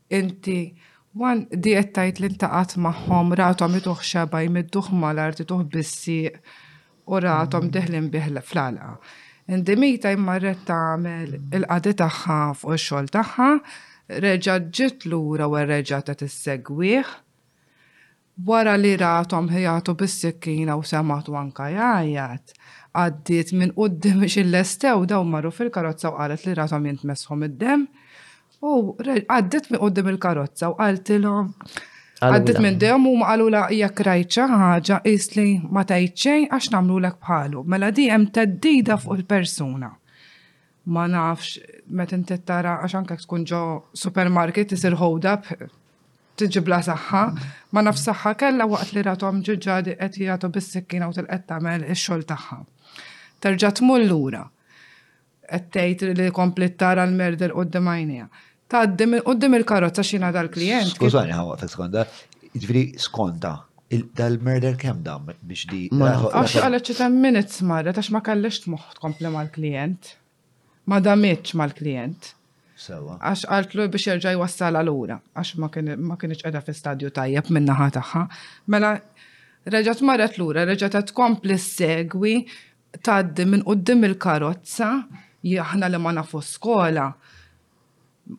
Inti, wan, di qed tgħid li ntaqat magħhom, rathom ituh xeba jmidduh mal-art ituh bis-sieq u rathom deħlin bih fl-għalqa. Indimita hi marret tagħmel il-qadi tagħha fuq ix-xogħol tagħha, reġgħet ġiet lura u reġgħet qed issegwih. Wara li rathom jgħatu bis-sikkina u semgħtu anke jgħajjat, għaddiet minn quddiem biex illestew, dawn marru fil-karozza u qalet li rathom jintmessħu mid-demm u għaddiet minn quddiem il-karozza u qaltilhom għaddiet minn demm u huma qalulha jekk rajt xi ħaġa qis li ma tgħid xejn għax nagħmlulek bħalu. Mela di hemm theddida fuq il-persuna. Ma nafx, met inti tara, għax anke tkun ġo supermarket isir hold up, tiġibla saħħa, ma nafx saħħa kella waqt li ratom ġiġġadi qed jagħtu bis-sikkina u tilqed tagħmel ix-xogħol tagħha. Terġa' tmur lura. Qed tgħid li kompli tara l-merder qudiem għajnejha. Tgħaddi minn quddiem il-karozza x'ingħad għall-klijent. Skużani ħa waqfek sekonda, jiġifieri skonta dal-murder kemm dam biex di. Ma nafx qalet xi ten minutes marret għax ma kellhiex tmoħħ tkompli mal-klijent. Ma damitx mal-klijent. Sewa. Għax qaltlu biex jerġa' jwassalha lura għax ma kienx qiegħda fi stadju tajjeb min-naħa tagħha. Mela reġgħet marret lura, reġgħet qed tkompli segwi tgħaddi minn quddiem il-karozza, aħna li ma nafu skola,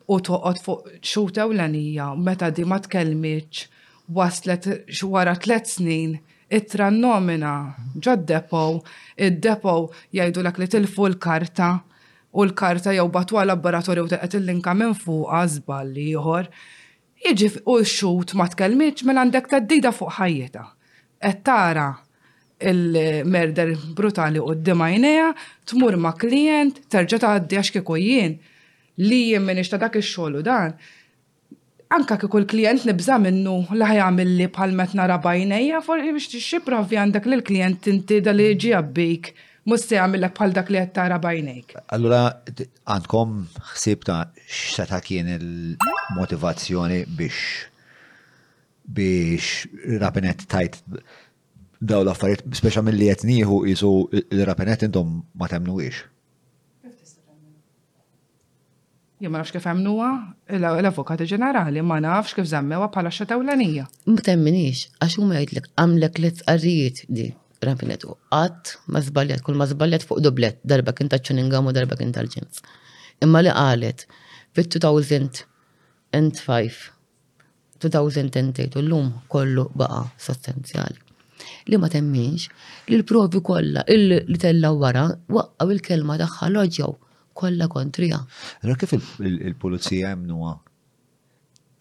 u toqgħod fuq xhud ewlenija meta di ma tkellmitx waslet wara tliet snin ittra nomina ġod-depot, id-depot jgħidulek li tilfu l-karta u l-karta jew bagħtuha laboratorju u telqet il-linka minn fuqha, żball ieħor, Jiġifi u x-xhud ma tkellmitx mela għandek theddida fuq ħajjitha. Qed tara l-murder brutali quddiem għajnejha, tmur ma' klijent, terġa' tgħaddi għax kieku jien, li jien m'iniex ta' dak ix-xogħol u dan, anke kieku l-klijent nibża' minnu la ħa jagħmilli bħalma qed nara b'għajnejja, xi provi għandek li l-klijent inti dali ġie jabbik Mhux se jagħmillek bħal dak li qed tara b'għajnejk. Allura għandkom ħsieb ta' x'seta' kien il-motivazzjoni biex biex rapinet tajt daw l-affarijiet, speċa mill-li qed nieħu qisu l-rapinet intom ma temnuwiex. Jien ma nafx kif għamluha, l-Avukati Ġenerali ma nafx kif żammewha bħala xeta ewlenija. Ma temminix, għax huma jgħidlek għamlek li tqarrijiet di rafinet u qatt ma żbaljat, kull ma żbaljat fuq dublet, darba kien ta' ċuningam u darba kien tal-ġins. Imma li qalet fit-2005 2010 u llum kollu baqa' sostanzjali. Li ma temminx li l-provi kollha li tella' wara waqqgħu il-kelma tagħha loġġaw kollha kontriha. Allura kif il-pulizija jemmnuha?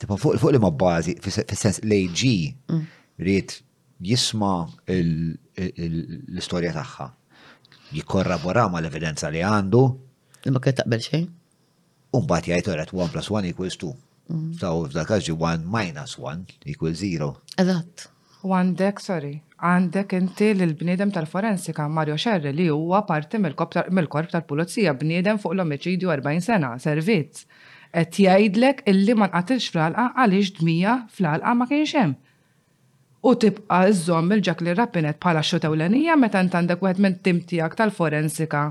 Tipo fuq li ma bażi, fis-sens l-AG mm. ried jisma' l-istorja tagħha. Jikkorrabora ma l-evidenza li għandu. Imma kien taqbel xejn? U mbagħad jgħid oret 1 plus 1 equals 2. Mm. So f'dak każ ġi 1 minus 1 equals 0. Eżatt. U għandek, sorry, għandek inti l-bniedem tal-forensika Mario Xerri li huwa parti mill-korp tal-pulizija bniedem fuq l-omiċidju 40 sena, servizz. Qed jgħidlek illi ma nqatilx fl-alqa għaliex dmija fl-alqa ma kienx hemm. U tibqa' iżżomm il-ġak li rappinet bħala xutewlenija meta int għandek wieħed minn tim tiegħek tal-forensika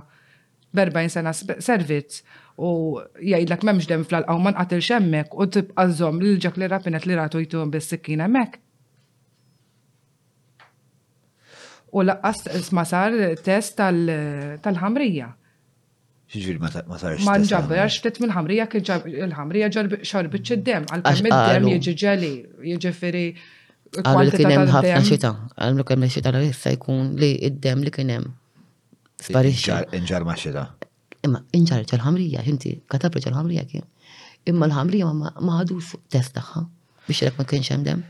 b'erbgħin sena servizz u jgħidlek m'hemmx demm fl-alqa u ma nqatilx hemmhekk u tibqa' żżomm lil ġak li rapinet li ratu jtuhom bis-sikkin hemmhekk. U laqqas ma sar test tal-ħamrija. Ġifieri ma sarx. Ma nġabberx ftit mill-ħamrija kif il-ħamrija xorbitx id-demm għal kemm id-demm jiġi ġeli, jiġifieri Għamlu kien hemm ħafna xita, għamlu kemm xita l jkun li id-demm li kien hemm Sparixxa. Inġar ma' xita. Imma inġar ċal-ħamrija, xinti, katabra ċal-ħamrija kien. Imma l-ħamrija ma ħadux test tagħha biex jekk ma kienx hemm dem.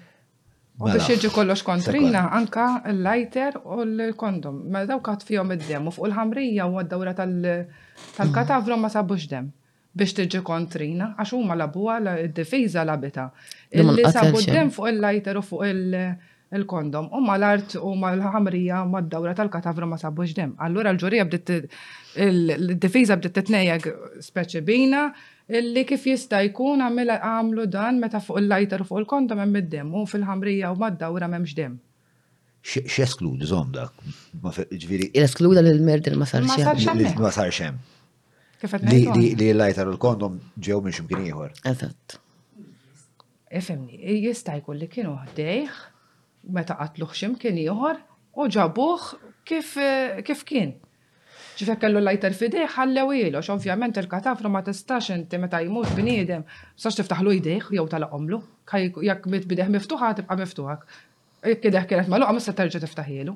U biex jiġi kollox kontrina, anka l-lajter u l-kondom. Ma mela daw kat fihom id-dem u fuq il-ħamrija u għaddawra tal-katavra ma sabux dem. biex tiġi kontrina, għax huma labuha d-difiża labita. Illi sabu d-dem fuq il-lajter u fuq il-kondom. U ma l-art u ma l-ħamrija ma d-dawra tal-katavra ma sabu dem. Allura l-ġurija bdiet il-difiża bdiet titnejjeg speċi bina illi kif jista' jkun għamlu dan meta fuq il-lajter u fuq il-kondom hemm id-dem u fil-ħamrija u ma d-dawra m'hemmx dem. X'eskludi żomm dak? Ġifieri. Jeskluda li l-merder ma sarx hemm. Ma sarx hemm. Li l-lajtar u l-kondom ġew minn x'imkien ieħor. Eżatt. Ifimni, jista' jkun li kienu ħdejh meta qatluh x'imkien ieħor u ġabuh kif kien. Kif jekk kellu lighter f'idejh, ħallew iegħlox. Ovvjament il-katavru ma tistax inti meta jmut bniedem, ma tistax tiftaħlu jdejh jew tagħlaqhomlu. Jekk miet b'idejh miftuħa ħa tibqa' miftuħa. Jekk idejh kienet magħluqa ma se terġa' tiftaħielu.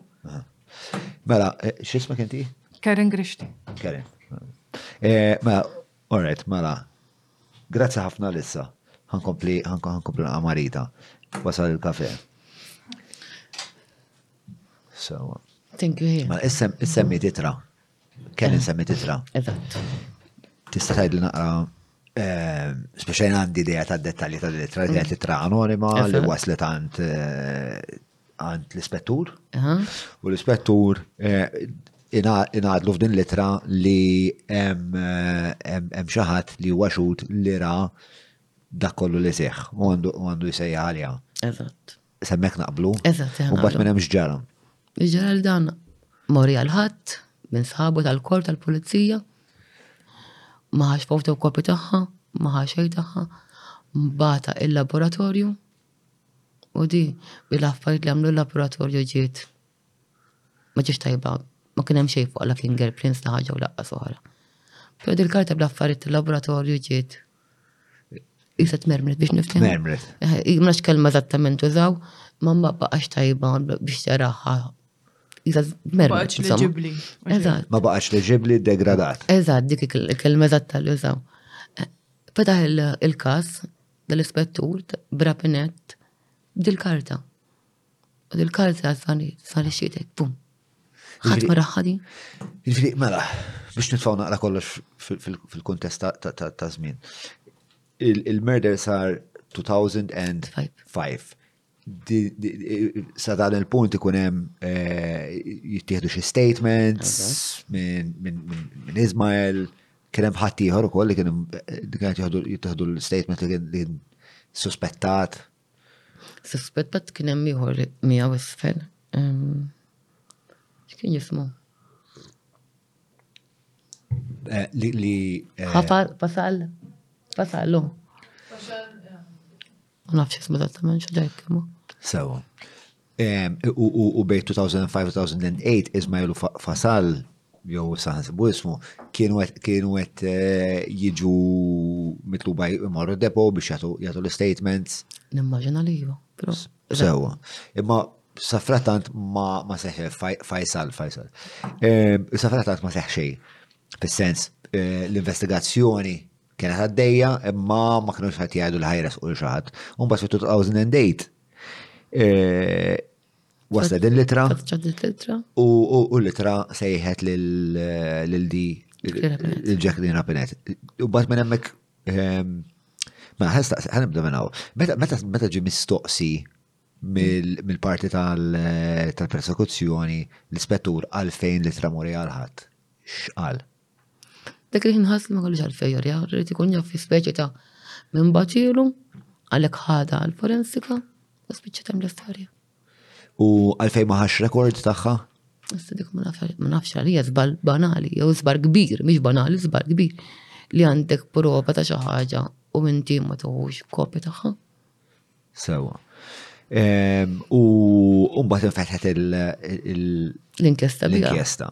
Mela, x'ismek inti? Karen Grixti. Karen. Mela, all right, mela. Grazzi ħafna lissa. Ħankompli ħankompli naqamarita. Wasal il-kafe. Sawa. Thank you here. Issemmi titra. Ken eh, issemmi titra. Eżatt. Tista' tgħidli naqra eh, speċjali għandi idea ta' dettalji ta' litra, idea mm. titra anonima li waslet għand eh, għand l-ispettur. U l-ispettur inadlu f'din litra li hemm xi ħadd li huwa xut li ra dak kollu li seħ u għandu jsejja għalja. Eżatt. Semmek naqblu. Eżatt, seħna. Mbagħad minn hemm x'ġara. Ġara li dan mori għal ħadd minn sħabu tal-kor tal-pulizija. Ma ħax fotokopi tagħha, ma ħax xejn tagħha, mbata il-laboratorju. U di, bil-affarijiet li għamlu l-laboratorju ġiet ma ġiex tajba, ma kien hemm xejn fuq la fingerprints la ħaġa u laqqa soħra. Però din karta bl-affarijiet il-laboratorju ġiet jiset mermret biex nifhem. Mermret. Eh, ma nafx kelma eżattament użaw, ma ma baqax tajba biex taraħħa. Mermret. leġibli. Eżatt. Ma baqax leġibli degradat. Eżatt, dik il-kelma eżatta li użaw. Eh, fetaħ il-kas dal-ispettur brapinet dil-karta. U dil-karti għazani, sali xietek, bum. ħat ma raħħadi. Ġifri, mela, biex nitfaw naqra kollox fil-kontest ta' zmin. Il-murder sar 2005. Sa dan il-punt ikun hemm eh, jittieħdu xi statements minn Ismael, kien hemm ħadd ieħor ukoll li kien jittieħdu l-statement li kien suspettat. Suspettat kien hemm ieħor miegħu isfel. X'kien jismu? Eh, li li eh, ħafar pasal pasalu. Ma nafx ismu eżattament x'dejk imma. Sewa. u bejn 2005 u 2008 Ismail u Fasal jew saħansibu ismu kienu qed eh, jiġu mitluba jmorru depo biex jagħtu l-statements. Nimmaġina li jiva. Sewa. Imma safratant ma ma seħe Faisal Faisal. Eh, safratant ma seħ xejn. Fis-sens eh, l-investigazzjoni kienet għaddejja imma ma kienux ħadd jgħidu l-ħajres u l-xaħat. Umbagħad fit-2008 Eh, waslet din litra. U litra sejħet lil di il-Jacqueline Rapinet. U bat minn hemmhekk ehm, ma ħanibda minn hawn. Meta ġi mistoqsi mill-parti tal-persekuzzjoni l-ispettur għalfejn litra mori għal-ħadd. X'qal? Dak li nħass li ma kellux għalfejn jara, rrid ikun jaf fi speċi ta' minn baċilu għalhekk ħada għall-forensika u spiċċa tam l-istorja. U għalfejn ma ħax rekord tagħha? Issa dik ma nafx għalija żball banali, jew żball kbir, mhix banali, żball kbir li għandek prova ta' xi ħaġa u inti ma tuħux kopja tagħha. Sewa. U mbagħad infetħet l-inkjesta. L-inkjesta.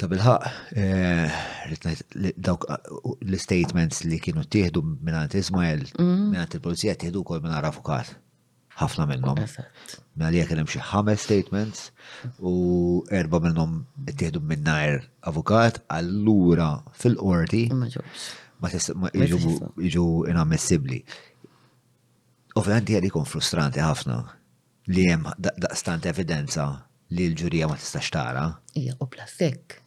Ta' bilħaq, eh, dawk l-statements li kienu tieħdu minnant Ismael, mm. minnant il-polizija tieħdu kol minnant avukat. ħafna minnhom. Minna li kien hemm xi ħames statements u erba minnhom tieħdu minnajr avukat, allura fil-qorti ma jiġu inammissibli. Ovvijament jgħad ikun frustranti ħafna. li hemm daqstant evidenza li l-ġurija ma tistax tara. Ija, u plastek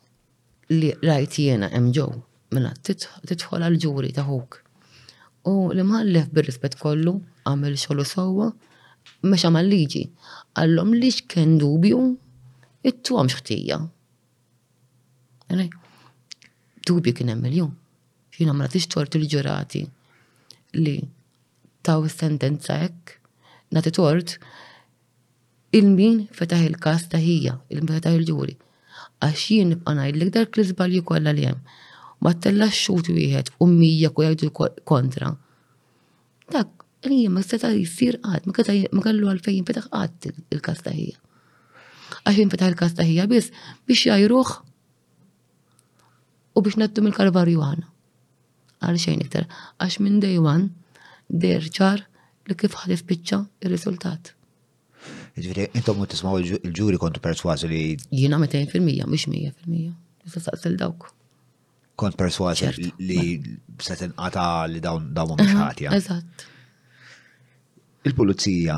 li rajt jiena hemm ġew minna mela tidħol għal ġuri ta' huk. U li mħallef bir-rispett kollu għamel xogħlu sewwa mexa mal-liġi. Għallhom li x'ken dubju it-tuhom xħtija. Dubju kien hemm il-jum. Xina ma tixtort il-ġurati li taw is-sentenza hekk, nagħti tort il-min fetaħ il-każ ta' ħija, il-min fetaħ il-ġuri. Għax jien nibqa' ngħidlek dak l-iżbalji kollha li hemm. Ma tellax xut wieħed u mija ku jgħidu kontra. Dak li ma seta' jsir qatt, ma kellu għalfejn jinfetaħ qatt il-każ ta' ħija. Għax jinfetaħ il-każ ta' ħija biss biex jajruh U biex naddu mill-Kalvarju għana. Għal xejn iktar, għax minn day one der ċar li kif ħalif biċċa il-riżultat. Ġviri, intom u tismaw il-ġuri kontu perswazi li. Jina 200% mux 100%. Nista saqsil dawk. Kont perswazi li setin għata li dawn dawn mux ħatja. Eżatt. Il-pulizija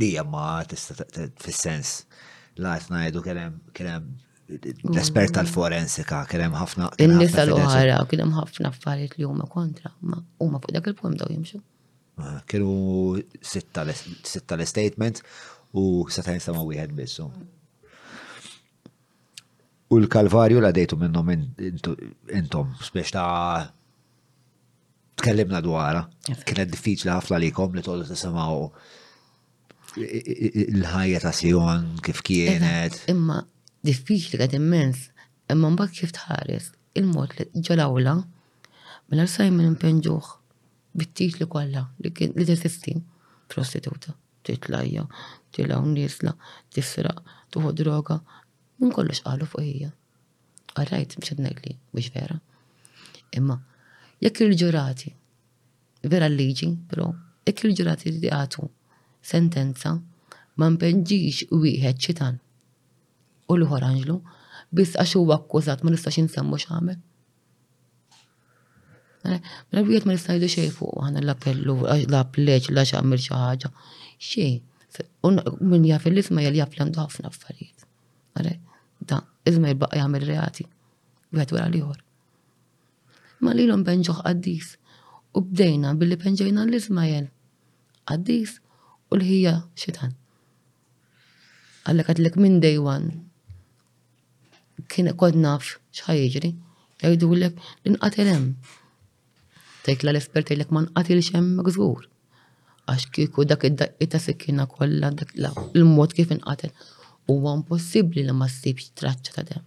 li jemma fil-sens la qed ngħidu kien hemm l-espert tal-forensika kien hemm ħafna. In-nisa l-oħra kien hemm ħafna affarijiet li huma kontra, ma huma fuq dak il-punt daw jimxu. Ah, kienu sitta l-statement u seta' jinstama wieħed biss. U l-Kalvarju la dejtu minnhom intom, spiex ta' tkellimna dwarha. Kienet diffiċli ħafna likom li tollu tisimgħu l-ħajja ta' Sion kif kienet. Imma diffiċli għad immens, imma mbagħad kif tħares il-mod li ġol-awla mela Simon impenġuħ bit-tit li kollha li kien li teżisti prostituta, titlajja, tilgħu nisla, tisraq, tuħu droga, Minn kollox qalu fuq hija. Għarrajt, biex għadnek li, biex vera. Imma, jekk il-ġurati, vera l-liġi, pero, jekk il-ġurati li għatu sentenza, ma mpenġiġ u wieħed ċitan. U l-ħor anġlu, biss għax huwa akkużat ma nistax insemmu x'għamel. Eh, mela wieħed ma jista' jgħidu xejn fuq aħna l-appellu, la pleċ, la x'għamil xi ħaġa. Xejn. Min jaf l-isma jgħal jaf l-għandu ħafna affarijiet. Għale, da, isma jibqa' jagħmel reati. Wieħed wara l-ieħor. Ma li l-om benġuħ qaddis. U bdejna billi penġejna l-isma jgħal. Qaddis u l-ħija xitan. Għallek għadlek minn day one kien kod naf x'ħa jiġri, jgħidulek li nqatel hemm. Tgħidla l-espert jgħidlek ma nqatilx hemm żgur. Għax kieku dak id-daqqiet ta' sikkina kollha dak il-mod kif inqatel huwa impossibbli li ma ssibx traċċa ta' demm.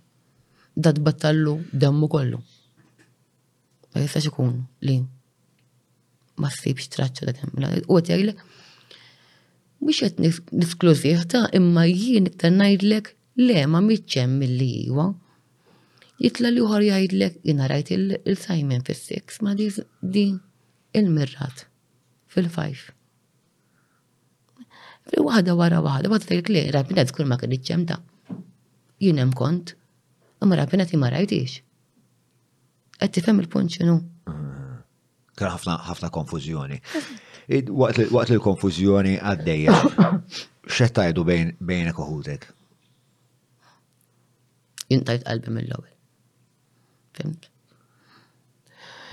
Dat battallu demmu kollu. Ma jistax ikun li ma ssibx traċċa ta' kemm. U qed jgħidlek mhux qed nisklużih ta' imma jien iktar ngħidlek le ma miċċem milli iwa. Jitla li uħor jgħidlek jiena rajt il-sajmen fis-six ma di il-mirrat fil-five. Fi waħda wara waħda, waħda tgħidlek le, rabina tkun ma kienx ċemta. Jien hemm kont, imma rabina ti ma rajtix. Qed tifhem il-punt x'inhu. Kien ħafna ħafna konfużjoni. Waqt li l-konfużjoni għaddejja, x'qed tajdu bejnek uħutek? Jien tajt qalbi mill-ewwel. Fimt?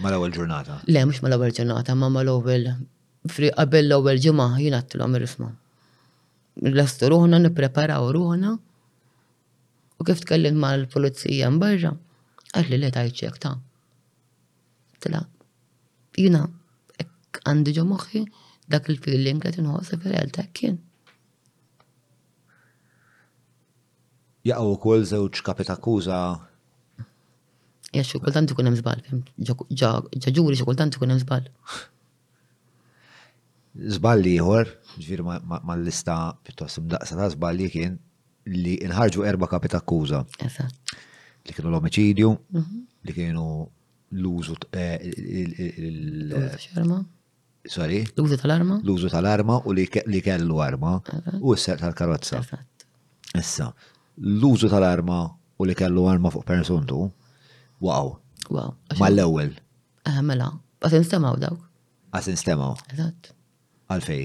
Mal-ewwel ġurnata? Le, mhux mal-ewwel ġurnata, ma mal-ewwel fri qabel l-ewwel ġimgħa jien għattilhom irrisma. Lestu ruħna nippreparaw ruħna U kif tkellimt mal-pulizija mbarra, qal li le tajt xek ta' tila. Jina, għandi ġo moħħi dak il-feeling li tinħoss fil-realtà kien. Jaqgħu wkoll żewġ kapi ta' akkuża Jax kultant ikun hemm żball, ġa ġuri xi kultant ikun hemm żball. Żball ieħor, ġifieri mal-lista pjuttost imdaqsa ta' żbalji kien li nħarġu erba' kapi ta' akkuża. Li kienu l-omiċidju, mhm. li kienu l-użu eh, Sorry? L-użu tal-arma? L-użu tal-arma u li kellu arma u s-ser tal-karozza. Issa, l-użu tal-arma u li kellu arma fuq persontu, wow. Wow. Ma l-ewel. Eh, mela, għas instemaw dawk. Għas instemaw. Eżatt. Għalfej.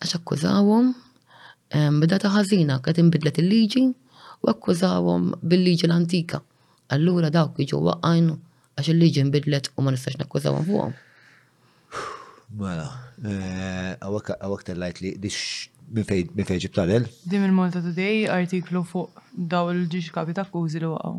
Għax akkużawhom bida ta' ħażina qed inbidlet il-liġi u akkużawhom bil-liġi l-antika. Allura dawk jiġu waqajn għax il-liġi nbidlet u ma nistax nakkużawhom fuqhom. Mela, eh, għawak tellajt li dix minn fejġib tal-el? Dim il-Malta Today artiklu fuq daw il-ġiġ kapi ta' kużi li waqaw.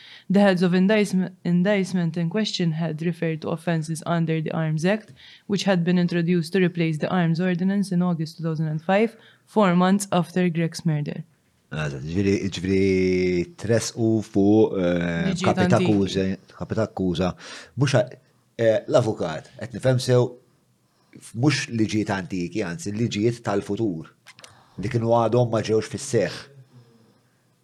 The heads of indicement in question had referred to offences under the Arms Act, which had been introduced to replace the Arms Ordinance in August 2005, four months after Gregg's murder. Jiġifieri tressqu fuq kapita akkuża mhux l-avukat qed nifhem sew mhux liġijiet antiki, anzi liġijiet tal-futur li kienu għadhom ma ġewx fis-seħħ.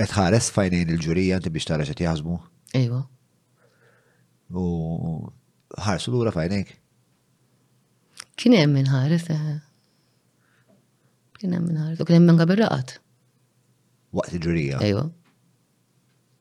qed ħares fajnejn il-ġurija inti biex tara x'qed jaħsbu. Ejwa. U ħarsu lura fajnejk. Kien hemm min ħares. Eh. Kien hemm min ħares. U kien hemm min għabir raqat. Waqt il-ġurija. Ejwa.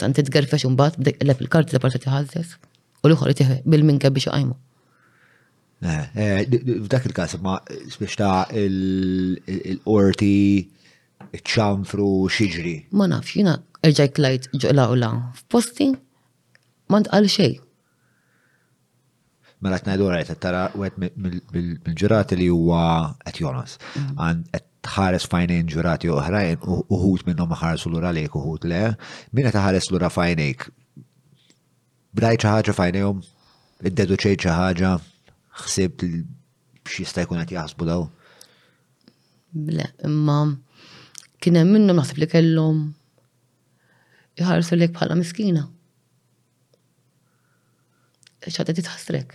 Tant titgerfex imbagħad bdejk qileb il-karti ta' parti tiħalses u l-ieħor itih bil-minkeb biex iqajmu. Eh, eh, f'dak il-każ ma biex ta' il-qorti ċanfru xiġri. Ma nafx, jiena erġajt lajt ġola u la f'posti ma ntqal xejn. Mela qed ngħidu rajt qed tara wieħed mill-ġurati li huwa qed jonas. Mm. Qed tħares fajnejn ġurati oħrajn uħud minnhom ħarsu lura lejk uħud le, min qed ħares lura fajnejk. Brajt xi ħaġa fajnejhom, iddeduċejt xi ħaġa, ħsibt li x'jista' jkun qed jaħsbu daw. Le, imma kien hemm minnhom naħseb li kellhom iħarsu lejk bħala miskina. ċaħda ti tħassrek.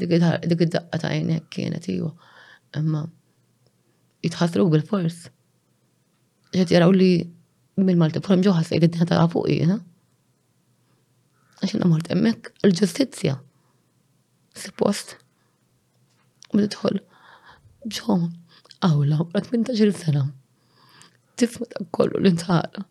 Dik id-daqqa ta' għajnek kienet iju. Imma jitħassru bil-fors. Ġet jaraw li minn Malta bħalm ġo ħassej li d-dinja ta' fuq jena. Għax jena mort emmek il-ġustizja. Suppost. U tħol. Ġo, għawla, għat minn ta' sena. Tifma ta' kollu li tħala.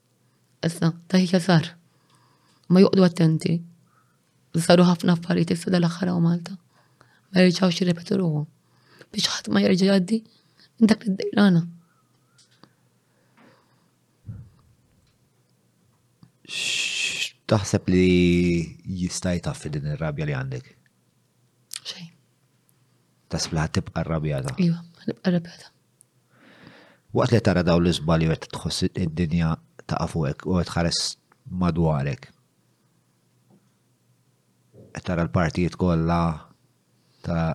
Issa, tajja sar. Ma joqdu attenti. Saru ħafna affarijiet issa dal-aħħar Malta. Ma jirġawx jirrepetu ruħu. Biex ħadd ma jerġa' jgħaddi dak li dejrana. Taħseb li jista' jtaffi din ir-rabja li għandek? Xejn. Taħseb li ħadd tibqa' rabjata? Iva, ħadd tibqa' rabjata. Waqt li qed tara dawn l-iżbalji u qed tħoss id-dinja taqa' fuqek u qed tħares madwarek, qed tara l-partijiet kollha ta'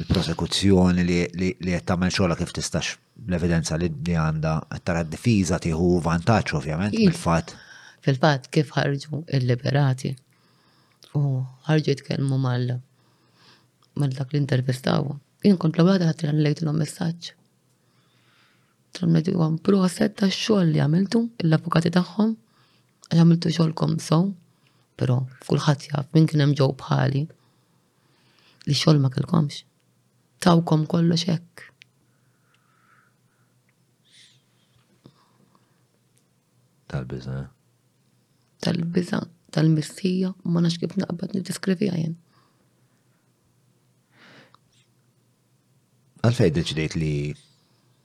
il-prosekuzzjoni li qed tagħmel xogħla kif tistax l-evidenza li għandha qed tara d-difiża tieħu vantaġġ ovvjament fil-fatt. Fil-fatt kif ħarġu il-liberati u ħarġu jitkellmu mal Mela dak li intervistaw. Jien kont l-ewwel waħda ħadd li lejtilhom messaġġ. Trom ngħidu huwa proset tax-xogħol li għamiltu l-avukati tagħhom għax għamiltu xogħolkom sew, però kulħadd jaf min kien hemm ġew bħali li xogħol ma kellkomx. Tawkom kollox hekk. Tal-biża. Tal-biża, tal-missija, ma nafx kif naqbad niddeskrivi għajen. Għalfej deċidejt li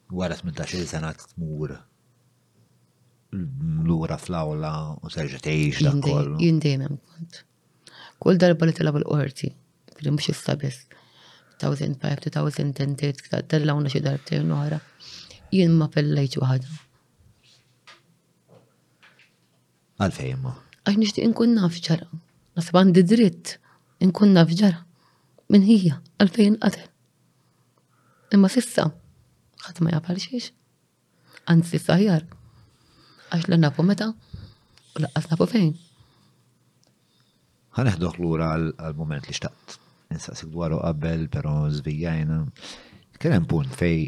wara 18 sena tmur l-lura fl-awla u serġa tgħix dak kollu. Jien dejjem kont. Kull darba li tilab il-qorti, kien mhux issa biss. 1005, 2010, tellawna xi darbtejn oħra. Jien ma pellejt waħda. Għalfej imma? Għax nixtieq inkun naf ġara. Nasib għandi dritt inkun naf ġara. Min hija għalfejn qatel. Imma sissa ħadd ma jafal xiex. Anzi sissa ħjar. Għax l nafu meta u laqqas nafu fejn. Ħaneħdoħ lura għal-moment li xtaqt. Insaqsik dwaru qabel, pero zvijajna. Kien hemm punt fej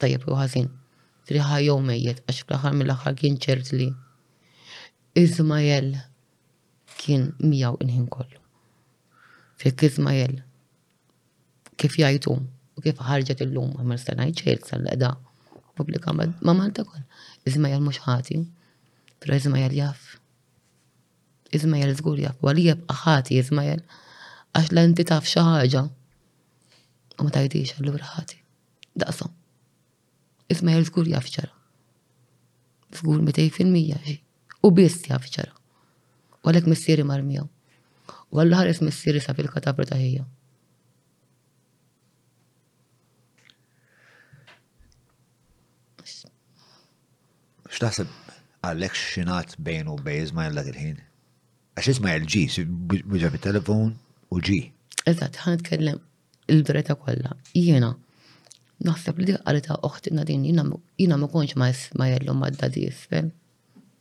tajjeb jew ħażin, ġifieri ħaj jew mejjet, għax fl-aħħar mill-aħħar kien ċert li Iżmajel kien miegħu l-ħin kollu. F'hekk Iżmajel kif jgħid hu u kif ħarġet illum ma nista' ngħid xejn sa l-qeda pubblika ma' Malta kol. Iżmajel mhux ħati, però Iżmajel jaf. Iżmajel żgur jaf, u għalija jibqa' ħati Iżmajel għax l-entità f'xi ħaġa u ma tgħidix allura ħati. Daqshom. Ismael żgur jaf ċara. Żgur 200% xi. U biss jaf ċara. U għalhekk missieri mar miegħu. U għallu ħares missieri sa fil-katabra ta' ħija. X'taħseb għalhekk xinat bejn u bej Ismael dak il-ħin? Għax Ismael ġi, biġa fit-telefon u ġi. Eżatt, ħan nitkellem il-verità kollha. Jiena naħseb li dik qalita oħti Nadin jiena ma kontx ma jellhom ma dadi isfel.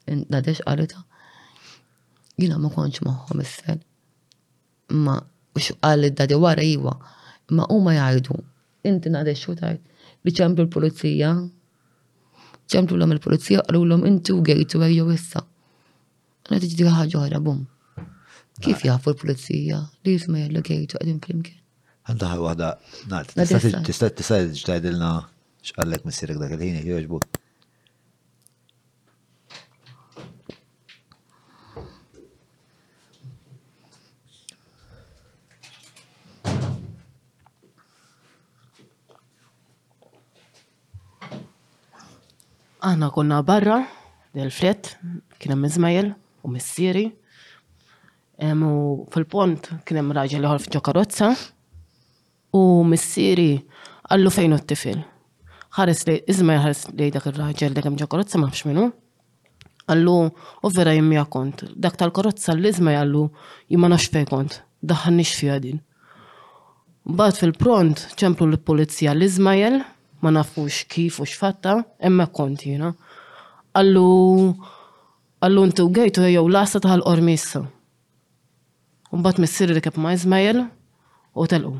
Dadex qalita. Jiena ma kontx magħhom isfel. Ma biex qal id-dadi wara iwa. Ma huma jgħidu inti nadex u tajt li ċemplu l-pulizija. ċemplu l-om il-pulizija qalulhom intu gejtu ejjew issa. Għana tiġi dik ħaġa oħra, bum. Kif ah. jafu l-pulizija li jisma jellu kejtu għadin flimkien? Għadda ħal wahda, nalt, tista' tista' ġtajdilna xqallek missirek dak il-ħin, jieġbu. Aħna konna barra, l-fred, kien hemm iżmajel u missieri. U fil-pont kien hemm raġel ieħor f'ġo karozza u missieri qallu fejn hu t-tifel. Ħares li iżmajel ħares li dak ir-raġel li kien ġo karozza ma nafx minnu, Qallu, U vera jien miegħek kont. Dak tal-karozza l-liżma jgħallu, jien ma nafx fejn kont, daħħalniex fiha din. Mbagħad fil-pront ċemplu l-pulizija l-Iżmajel, ma nafux kif u x'fatta, hemmhekk kont jiena. Qallu, qallu intu gejtu jew lasa taħal qormi issa. Mbagħad missieri rikeb ma' Iżmajel u telqu.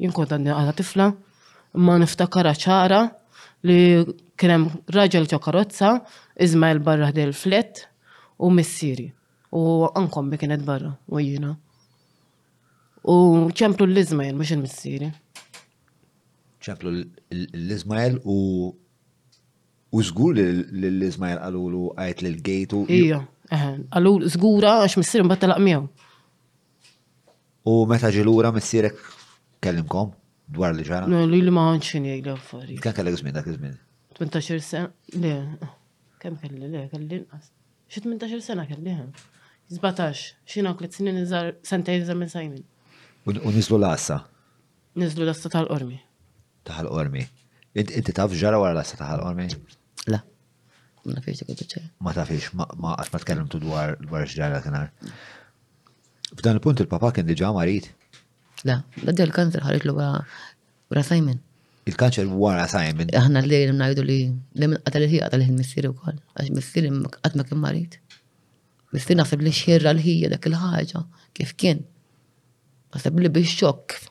Jien kont għandi għala tifla, imma niftakara ċara li kien hemm raġel ġo karozza, Ismael barra ħdej il-flett u missieri. U ankom bi kienet barra u jiena. U ċemplu l-Ismael mhux il-missieri. ċemplu l-Ismael u u żgur li l-Ismael qalulu għajt l-gejtu. Ija, għalu żgura għax missieri mbagħad telaq miegħu. U meta ġi lura missierek kellimkom dwar li ġara? No, li li ma għandx xejn jgħid affarijiet. Kemm kellek żmien dak iż-żmien? 18 sena, le, kemm kelli, le, kelli inqas. Xi 18 sena kelli hemm. 17, xina tliet snin iżgħar sentej iżgħar minn Simon. U niżlu l-assa? Niżlu l-assa tal-qormi. Taħal-qormi. Inti taf ġara wara l-assa taħal-qormi? La. Ma nafiex dik il-biċċa. Ma tafiex, ma qatt ma tkellimtu dwar dwar x'ġara kienar. F'dan il-punt il-papa kien diġà marid. La, bada l-kanzer ħareġ l wara Simon. Il-kanċer wara Simon. Aħna li ngħidu li li minn qatel il-ħija qatel il-missier ukoll, għax missier qatt ma kien marid. Missier naħseb li xirra l-ħija dak il-ħaġa kif kien. Naħseb li biex xokk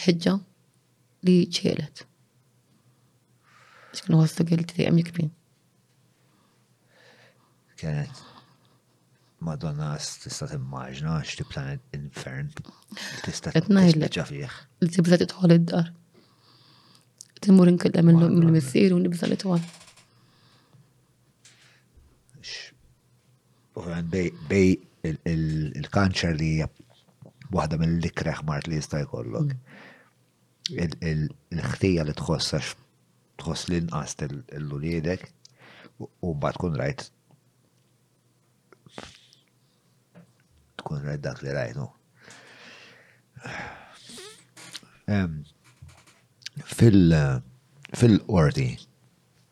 Ħeġġa li ċelet. Xkien ħostu għilti dejjem jikbin. Kienet Madonna tista' timmaġna x'ti planet infern tista' tispiċċa fih. Li tibża titħol id-dar. Timur inkellem mill-missier u nibża nitħol. Ovvjament bej il-kanċer li hija waħda mill-ikreħ mart li jista' jkollok. Il-ħtija li tħoss għax tħoss li nqas l-uliedek u mbagħad tkun rajt tkun rajt dak li rajnu. Fil-qorti,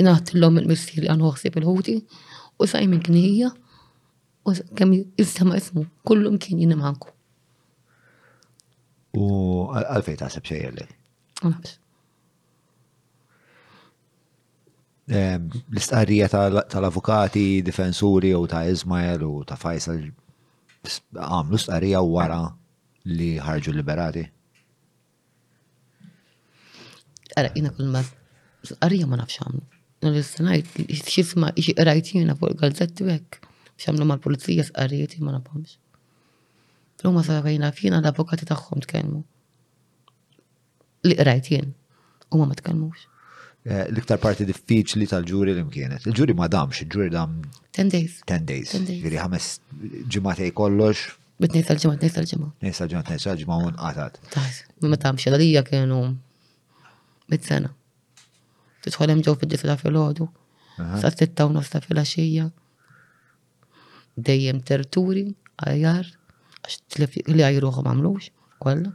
Ingħatilhom il-missieri għandu ħsieb il-ħuti u sajmin kien hija u kemm jistema ismu kullum kien jien imħanku. U għalfejn taħseb sejjer lek? Ehm, l-istqarrija tal-avukati, difensuri u ta' Ismael u ta' Faisal għamlu stqarrija wara li ħarġu liberati? Ara, jina kull ma qarija ma nafx għamlu. Nil-sanajt, xisma, xie qrajt jina fuq il-gazzetti għek, xamlu ma l-polizija sqarijiet ma nafx. Pero ma sarajna fjina l-avokati taħħom tkellmu. Li qrajt jien, u ma ma tkellmux. Eh, l-iktar parti diffiċli tal-ġuri li mkienet. Il-ġuri ma damx, il-ġuri dam. 10 days. 10 days. Ġiri ħames ġimatej kollox, Bit-tnejn tal-ġimgħa, tnejn tal-ġimgħa. Tnejn tal-ġimgħa, tnejn tal-ġimgħa u nqatat. Ma tamx għalija kienu mit-sena. Tidħol hemm ġew fid-disa fil-ħodu. Sa sitta u nofs ta' filgħaxija. Dejjem terturi, għajar, għax li għajruħu mamlux, kollha.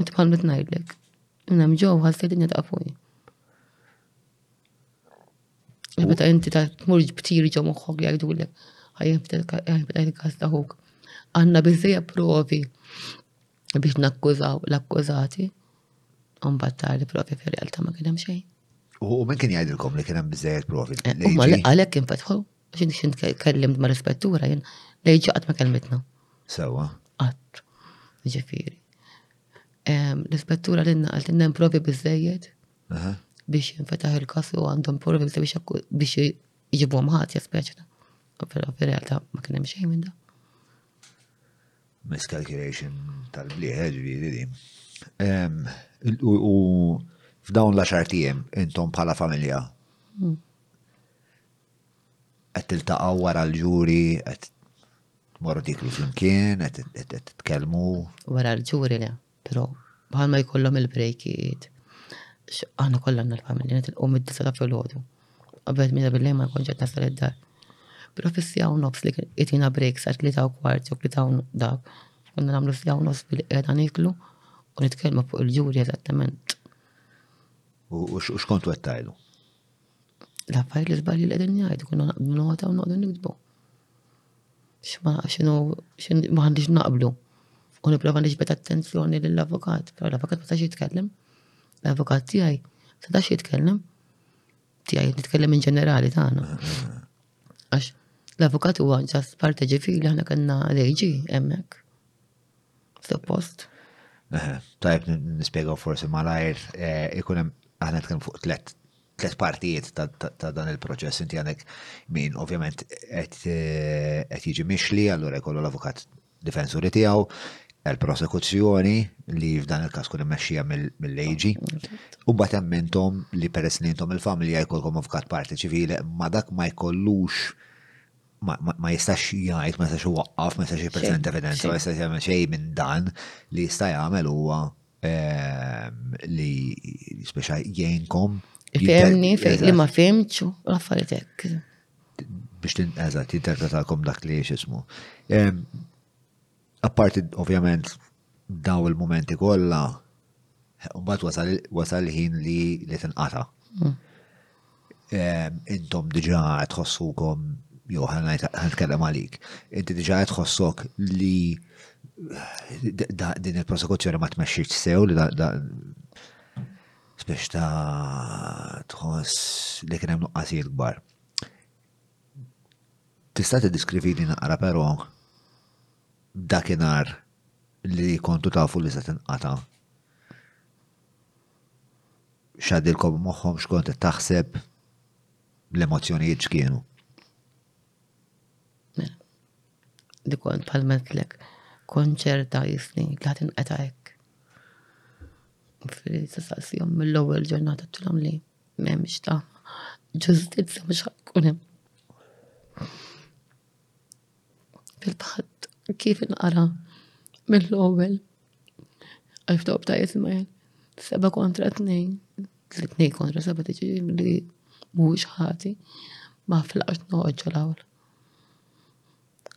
U tibħal mitnajdlek. Nnem ġew ħassi dinja ta' fuq. Meta inti ta' tmur btir ġo moħħok jgħidulek ħajjem f'del-każ taħuk. Għandna biżejja provi biex nakkużaw l-akkużati, mbagħad tara li provi fir-realtà ma kien hemm xejn. U min kien jgħidilkom li kien hemm biżejjed provi? Eh, huma għalhekk kien fetħu, x'in x'in kellimt ma' rispettura jien li ġaqat ma kelmitna. Sewa. Qatt. Ġifieri. L-ispettura l-inna għal hemm provi biżejjed biex jinfetaħ il-kas u għandhom purvilta biex jġibu mħat jaspeċna. Pero fi realtà ma kien hemm xejn minn da. Miscalculation tal-blieħ, eh, ġviri li. U f'dawn la xartijem, intom bħala familja. Hmm. Qed tiltaqgħu wara l-ġuri, qed morru diklu flimkien, qed titkellmu. Wara l-ġuri le. Però bħal ma jkollhom il-brejkijiet, aħna kollha għandna l-familja nitilqu mid-disa ta' filgħodu. Qabel minn bil ma jkunx qed nasal id-dar. Però fis-sija u nofs li itina break sa tlieta u kwart jew tlieta u dak, konna nagħmlu sija u nofs billi qiegħda niklu u nitkellmu fuq il-ġuri eżattament. U x'kont wettajlu? L-affarijiet li żbalji li qegħdin jgħidu, konna naqbdu nota u noqdu nikdbu. X'ma x'inhu x'in ma għandix naqblu. U nipprova niġbed attenzjoni lill-avukat, però l-avukat ma setax jitkellem. L-avukat tiegħi ma setax jitkellem. Tiegħi nitkellem in ġenerali tagħna. Għax l-avukat huwa ġast parti ġifieri aħna kellna l-AG hemmhekk. Suppost. Tajb nispjegaw forsi malajr eh, ikun hemm aħna tkellem fuq tlet tlet partijiet ta' dan il-proċess inti għandek min ovvjament qed eh, jiġi mixli allura jkollu l-avukat difensuri tiegħu l-prosekuzzjoni li f'dan il-każ kun immexxija mill-leġi. U bat hemm intom li peress li intom il-familja jkollkom avukat parti ċivili ma dak ma jkollux ma jistax jgħid, ma jistax iwaqqaf, ma jistax jippreżent evidenza, ma jistax jagħmel xejn minn dan li jista' jagħmel huwa ehm, li speċa jgħinkom. Fehmni fejn li ma fehmx u affarijiet hekk. Biex tinqeżat jinterpretalkom dak li x'ismu. Ehm, Apparti ovvjament daw il-momenti kollha, mbagħad wasal wasal ħin li li tinqata. Hmm. Ehm, intom diġà qed tħossukom jew ħankellem għalik, inti diġà qed tħossok li din il-prosekuzzjoni ma tmexxitx sew li biex ta' tħoss li kien hemm nuqqasijiet kbar. Tista' tiddiskrivili naqra però dakinhar li kontu tafu li se tinqata' x'għadilkom moħħom x'kont qed taħseb l-emozzjonijiet x'kienu? Mela, li kont bħal metlek konċerta jisni li ħadd inqeta' hekk. Fil-sessjoni mill-ewwel ġurnata tilhom li M'hemmx tama. Ġustizzja mhux ħa jkun hemm. Fil-fatt, kif inqara mill-ewwel, għal ftob ta' Ismael, seba' kontra tnejn, tnejn kontra seba' tiġi li mhuwiex ħati, ma flaqx noqgħod ġol-hawl.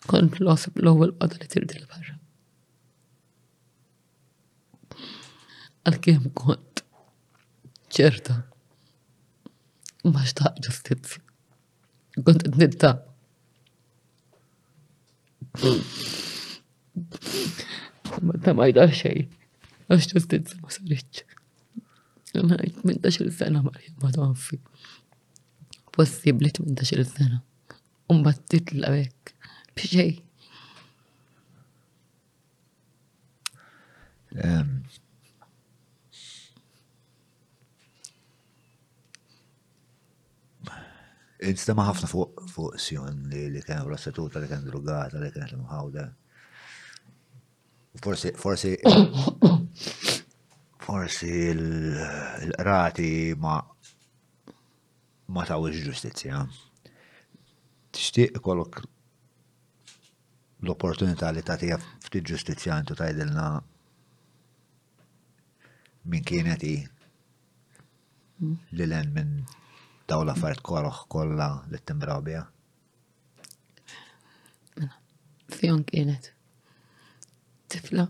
Kont l-ewwel qada li tirdi l-barra. Għalkemm kont ċerta ma xtaq ġustizzja. Kont qed nibta. Ma ta' ma jidar xej. Għax ġustizzja ma saritx. Għajt minn ta' xil sena ma ma donfi. Possibli minn ta' xil sena. Umbat titla' hekk. B'xej. Instema ħafna fuq fuq Sjon li li kien prostituta, li kien drugata, li kien imħawda. Forsi, forsi, forsi l-qrati ma ma tawx ġustizja. Tixtieq ikollok l-opportunità li tagħtiha ftit ġustizzja intu tgħidilna min kienet hi hmm. li len minn daw l-affarijiet koroħ kollha li timbraw biha. Fjon kienet tifla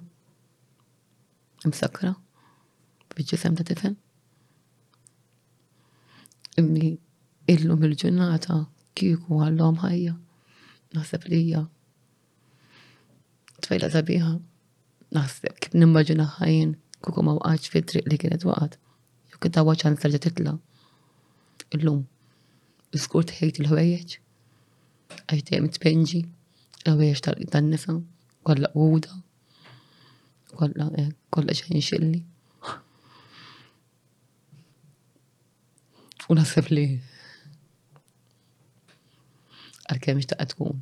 Imsakkra, biġġisem ta' tifel. Immi illum il-ġurnata kieku għallom ħajja. Naħseb li hija tfejla sabiħa. Naħseb kif nimmaġina ħajjin kieku ma waqgħatx fit-triq li kienet waqgħet. Jew kien tawa ċans terġa' titla. Illum iskur tħejt il-ħwejjeġ. Għax dejjem tpenġi l-ħwejjeġ tan-nisa kollha quda Kolla, eh, kolla xejn xilli. U naħseb li għal-kem xtaqqa tkun.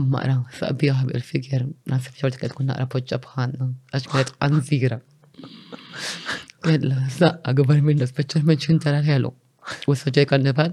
Mara, sabiħ bil-figjer, naħseb xort kelli tkun naqra poġġa bħanna, għax kienet għanzira. Kella, saqqa għabar minna, speċjalment xintara l-ħelu. U s-soġej karnival,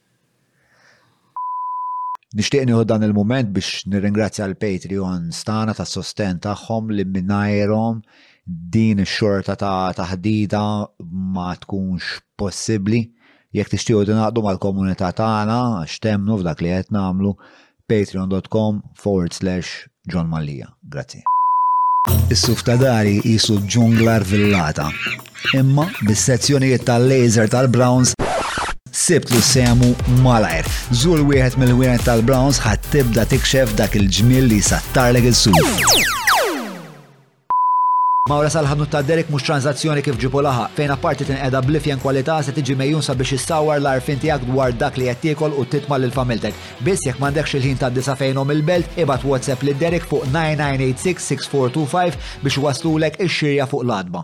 Nixtieq nieħu dan il-mument biex nirringrazzja l-Patreons tagħna tas-sostenn tagħhom li mingħajrhom din ix-xorta ta' taħdita ma tkunx possibbli. Jekk tixtiequ tingħaqdu mal-komunità tagħna għax temmnu f'dak li qed nagħmlu, Patreon.com forward slash John Mallia. Grazzi. Is-suf ta' dari jisu ġungla rvillata. Imma bis-sezzjonijiet tal-laser tal-Browns sibt lu semu malajr. Zul wieħed mill-wieħed tal-Browns ħadd tibda tikxef dak il-ġmiel li jsattarlek is-suf. Mawra sal-ħanut ta' Derek mhux tranżazzjoni kif ġipu laħaq, fejn apparti tinqeda bl-ifjen kwalità se tiġi megħjun sabiex issawwar l-għarfien tiegħek dwar dak li qed tiekol u titma' lil familtek. Biss jekk m'għandekx il-ħin tgħaddi sa fejn omm il-belt, ibgħat WhatsApp lil Derek fuq 9986 6425 biex iwasslulek ix-xirja fuq l-għatba.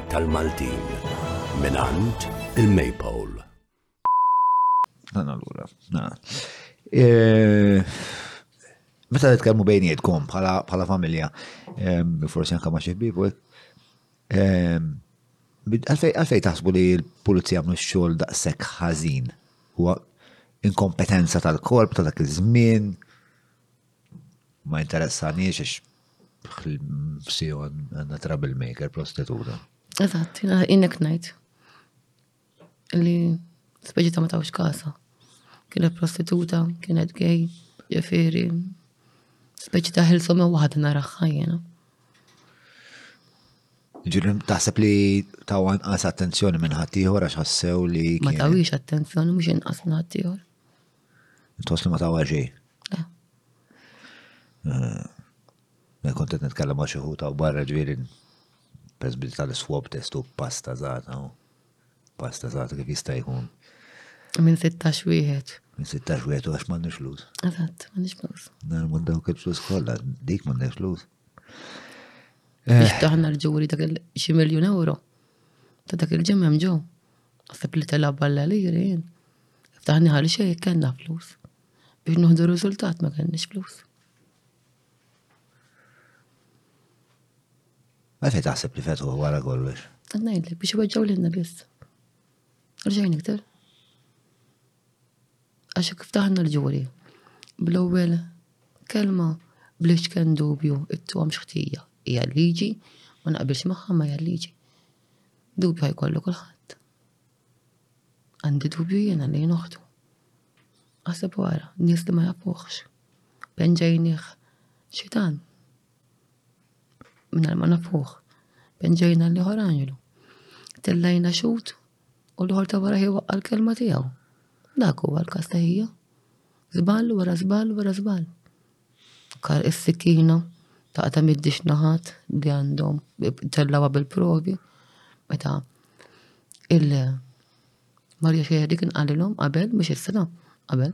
tal-Maltin minant il-Maypole. Għana l-ura. E, meta nitkellmu bejnietkom bħala familja, e, forsi anka ma' xibib, e, għalfej taħsbu li l-pulizija mhux xogħol daqshekk ħażin huwa inkompetenza tal-korp ta' dak iż-żmien. ma interessanix ix ħsijon għanna troublemaker prostituta. Eżatt, innek najt. Li speċi ta' ma tawx kasa. Kienet prostituta, kienet gej, ġifiri. Speċi ta' ħilsom e waħda naraħħa jena. Ġirim, taħseb li taw anqas attenzjoni minn ħaddieħor għax ħassew li. Ma tawix attenzjoni mhux inqas minn ħaddieħor. Tħoss li ma tawa xej. Eh, ma kont qed nitkellem ma' xi ta' barra ġifieri perżbit tal-swab testu pasta żgħata pasta żgħata kif jista' jkun. Minn 16 wieħed. Minn 16 wieħed għax m'għandniex flus. Eżatt, m'għandniex flus. Nar minn dawk il-flus kollha, dik m'għandniex flus. Biex eh. taħna l-ġuri dak il-xi miljun euro ta' dak il-ġimgħa ġew. Għasab li telab għalla li jirin. Ftaħni ħalli xejn jekk kellna flus. Biex noħdu riżultat ma kellniex flus. Għalfej taħseb li fetu wara kollox? Għannajli, biex weġġaw l-inna biss. Rġajn iktar. Għax kif taħna l-ġuri, bl-ewwel kelma bliex ken dubju ittu għam xħtija, hija liġi, ma naqbilx maħħa ma hija liġi. Dubju ħajkollu kulħadd. Għandi dubju jiena lejn oħtu. Aħseb u ara, nies li ma jafuħx. Penġajnih xitan. Minna ma nafuħ. Penġajna li ħor anġlu. Tellajna xut u l-ħor ta' wara ħiwa għal-kelma tijaw. Dak huwa l-kas ta' ħija. Zbal wara zbal wara zbal. Kar is-sikkina taqta' mid-dix naħat li għandhom tellawha bil-provi meta il Marja Xerri kien qalilhom qabel mhux is-sena qabel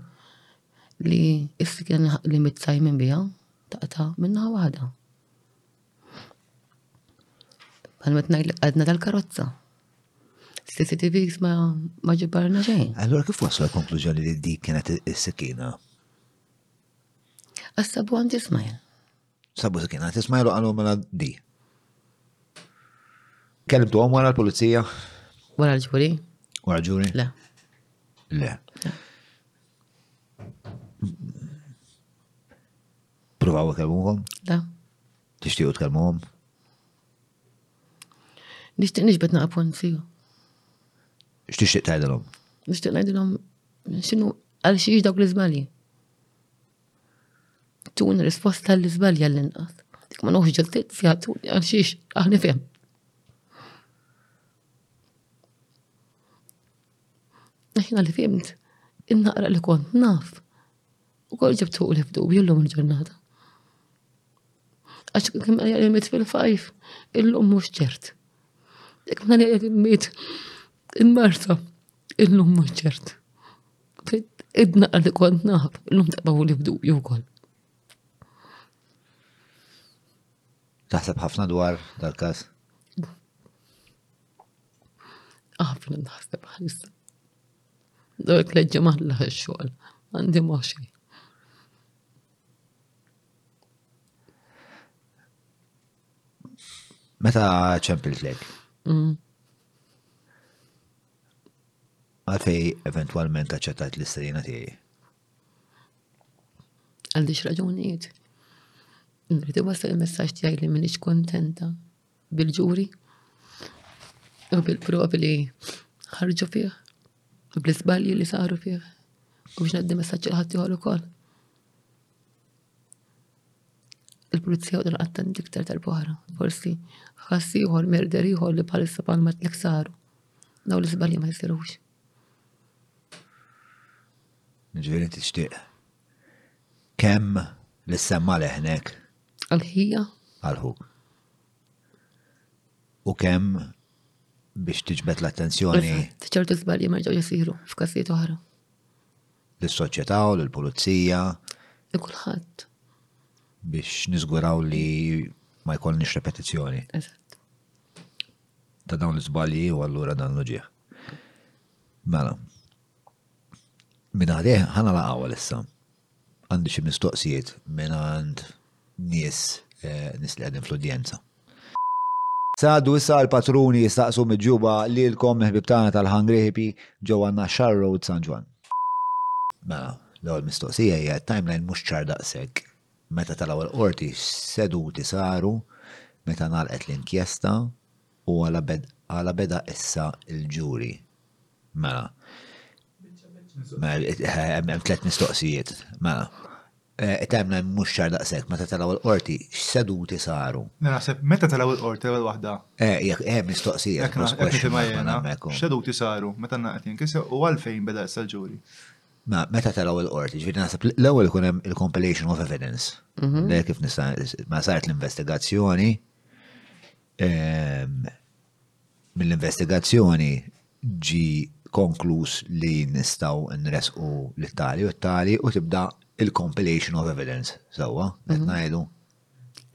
li s-sikkina li mit-tajmin biha taqta' minnaħa waħda. Għal met najli għadna tal-karozza. CCTV ma ma ġibarna xejn. Allora kif waslu l-konklużjoni li dik kienet is-sikina? Għassabu għand Ismail. Sabu kien għand Ismail u għalhom mela di. Kellimtu għom wara l-pulizija? Wara l-ġuri? Wara l-ġuri? Le. Le. Provaw kelmu għom? Le. Tixtiqu tkellmu għom? Nixtieq nixbet naqa' punt fiju. X'tixtieq tgħidilhom? Nixtieq ngħidilhom x'inhu għal xiex dawk l-iżbalji. Tun risposta għall-iżbalji għall-inqas. Dik ma nħux ġustizzja tun għal xiex aħni fem. Aħna li fimt, innaqra li kont naf. U kol ġibtu u lifdu, jillum il-ġurnata. Għax kim għalja li mit fil-fajf, illum mux ċert. Dik ma li mit il-marta, illum mux ċert. Idna għalli kont naħab, illum taqbaw li bdu ju kol. Taħseb ħafna dwar dal-kas? Għafna naħseb ħalissa. Dawk leġġa maħla xogħol, għandi moxi. Meta ċempilt lek? Mm. Għalfej eventualment aċċettajt l-istrina tiegħi. Għal dix raġunijiet. Nrid wasal il-messaġġ tiegħi li m'iniex kontenta bil-ġuri u bil-provi li ħarġu fih u bl-iżbalji li saru fih u biex ngħaddi messaġġ il-ħadd ieħor ukoll. il-pulizija u l-qattan diktar tal-boħra, forsi ħass ieħor merder ieħor li bħalissa palma tlek saru. Daw l-iżbalji ma jisirux. Ġveri tixtieq. Kemm li semma leħnek? Għal-ħija? Għal-ħu. U kemm biex tiġbed l-attenzjoni. ċertu żbalji ma ġew jisiru f'każijiet oħra. Lis-soċjetà u lill-pulizija. Li kulħadd. Biex niżguraw li ma jkollniex repetizzjoni. Eżatt. Ta' dawn l-iżbalji u allura dan l-uġieħ. Mela. Minna ħdejh ħana laqgħu issa. Għandi xi mistoqsijiet minn għand nies nies li qegħdin fl-udjenza. Sadu issa l-patruni jistaqsu miġjuba lilkom il-ħbib tagħna tal-Hungry Hippie ġew għandna Xar Road San Ġwann. Mela, l-ewwel mistoqsija hija t-timeline mhux ċar daqshekk. Meta telgħu l-Qorti x'seduti saru, meta ngħalqet l-inkjesta u għala beda issa l-ġuri? Mela. Mela, hemm tliet mistoqsijiet. Mela. Temna mhux ċar daqshekk meta telgħu l-qorti x'seduti saru. Naħseb meta telgħu l-qorti l-ewwel waħda. Eh, jekk hemm mistoqsija. X'seduti saru meta naqgħet jinkiseb u għalfejn beda issa l-ġuri. Ma meta telgħu l-qorti, ġifieri naħseb l-ewwel ikun hemm il-compilation of evidence. Kif nista' ma saret l-investigazzjoni. Mill-investigazzjoni ġie konkluż li nistgħu nressqu lit-tali u t-tali u tibda l-compilation of evidence. Sewwa, qed ngħidu?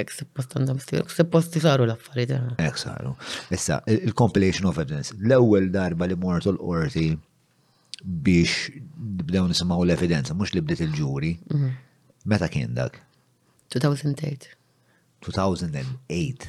Ek suppost għandhom siru, ek suppost saru l-affarijiet. Eh. Ek saru. Issa, il-compilation of evidence, l-ewwel darba li mortu l-qorti biex nibdew nisimgħu l-evidenza, mhux li bdiet il-ġuri. Mhm. Meta kien dak? 2008. 2008.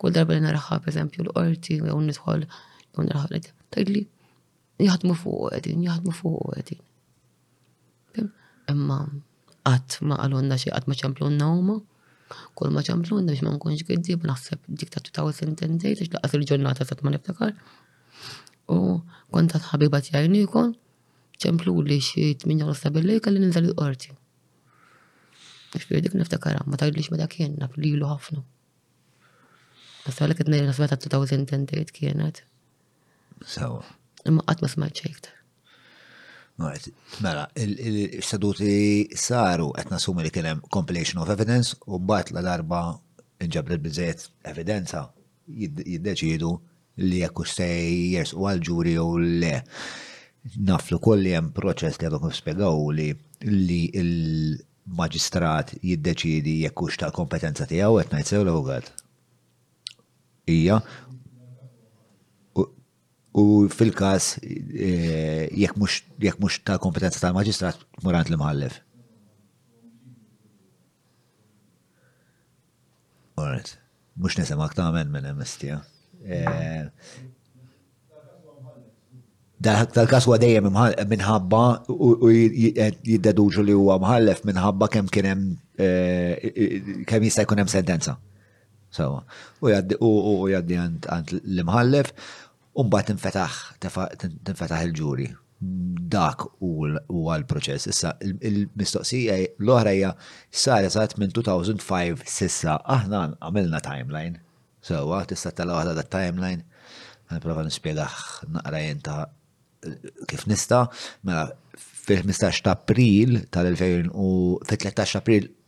Kull darba li naraħħa, per eżempju, l-qorti, jew nidħol, jew naraħħa l tgħidli, jaħdmu fuq qegħdin, jaħdmu fuq qegħdin. Imma qatt ma qalulna xi qatt ma ċemplunna huma. Kull ma ċemplunna biex ma nkunx giddi, naħseb dik ta' 2010 days, għax laqas il-ġurnata sa' ma niftakar. U konta tħabiba tjajni jkun, ċemplu li xie 8 bil-lejka li ninżel il-qorti. Xbir dik niftakara, ma tajdlix meta kien, naf li ilu ħafna. Nasa li kitni nasmet ta' 2010 kienet. Sawa. Imma qatt ma smajt xejktar. Mela, il-seduti saru qed nasumi li kien hemm compilation of evidence u mbagħad la darba inġabret biżejjed evidenza jiddeċiedu li jekk hux se jersqu għall-ġuri jew le. Naf ukoll li hemm proċess li għadhom kif spjegawhuli li l-maġistrat jiddeċiedi jekk hux tal-kompetenza tiegħu, qed ngħid sew l-avukat? Hija. U fil-każ eh, jekk mhux tal-kompetenza tal-maġistrat tmur għand l-imħallef. Alright. Mux nisimak ta' għamen minn emistija. Eh, Dal-kas huwa dejjem minħabba u jiddeduġu li huwa mħallef minħabba kemm kien hemm eh, kemm jista' jkun hemm sentenza. Sawa. U jgħaddi għand l-imħallef Umbagħad tinfetaħ tinfetaħ il-ġuri. Dak huwa l-proċess. Issa il-mistoqsija l-oħra hija sar eżatt minn 2005 sissa aħna għamilna timeline. Sewwa tista' tella' waħda dat timeline. Nipprova nispjegaħ naqra jenta kif nista' mela fil-15 ta' April tal-2000 u fit-13 April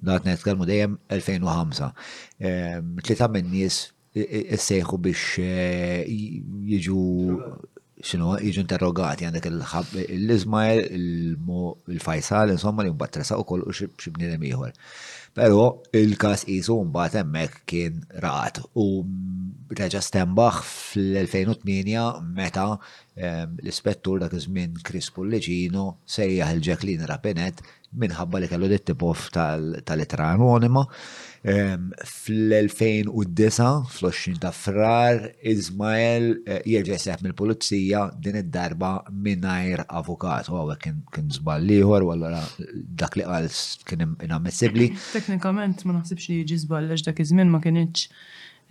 Naqgħod nitkellmu dejjem 2005. Tlieta min-nies issejħu biex jiġu xinu, jiġu interrogati għandek l-Ismael, il-Fajsal, insomma li mbagħad tresa u koll u xi bniedem ieħor. Però il-każ qisu mbagħad hemmhekk kien raqat u reġa' stembaħ fl-2008 meta l-ispettur dak iż-żmien Chris Pullicino sejjaħ il-Jacqueline Rapinett minħabba li kellu dit-tip-off tal-ittra anonima. Ehm, fl-2009, fl-20 ta' frar, Ismael eh, jerġa' jseħ mill-pulizija din id-darba mingħajr avukat. U għawek kien żball ieħor, u allura dak li qal kien inammissibbli. Teknikament ma naħsibx li jiġi żball għax dak iż-żmien ma kienx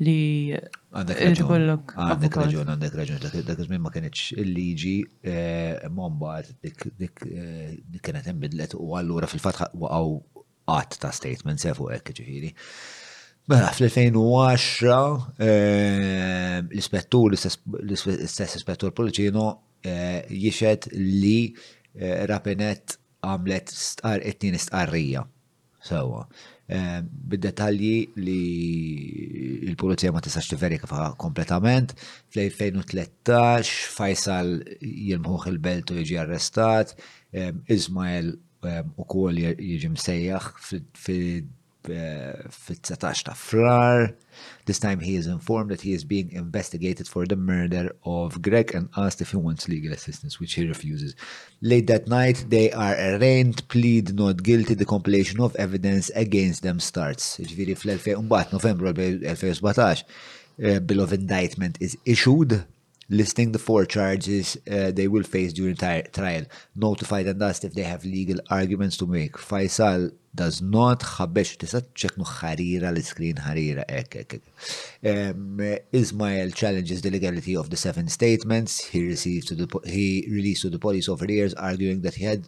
li Għandek irid raġun, ikollok għandek avukat. raġun, għandek raġun, dak dak iż-żmien ma kienx il-liġi eh, imma mbagħad dik dik eh, dik kienet inbidlet u allura fil-fatt ħa- waqgħu qatt ta' statement se fuq hekk ġifieri. Mela fl-2010 eh, l-ispettur l-istess- l-ispe- l-istess ispettur Policino eh, jixed li eh, Rapinet għamlet stqar it-tieni stqarrija Sewwa. Bid-dettalji li l-Pulizija ma tistax tiverifika kompletament, fl-2013 Faisal jilmħuh il-belt u jiġi arrestat, Ismael ukoll jiġi msejjaħ fit-19 ta' Frar. This time he is informed that he is being investigated for the murder of Greg and asked if he wants legal assistance, which he refuses. Late that night, they are arraigned, plead not guilty, the compilation of evidence against them starts. Ġviri fl-2000, novembru 2017, bill of indictment is issued listing the four charges uh, they will face during trial. Notified and asked if they have legal arguments to make. Faisal does not ħabbex tista' ċeknu ħarira l-iskrin ħarira ek ek. Um, Ismail challenges the legality of the seven statements he received to the he released to the police over the years arguing that he had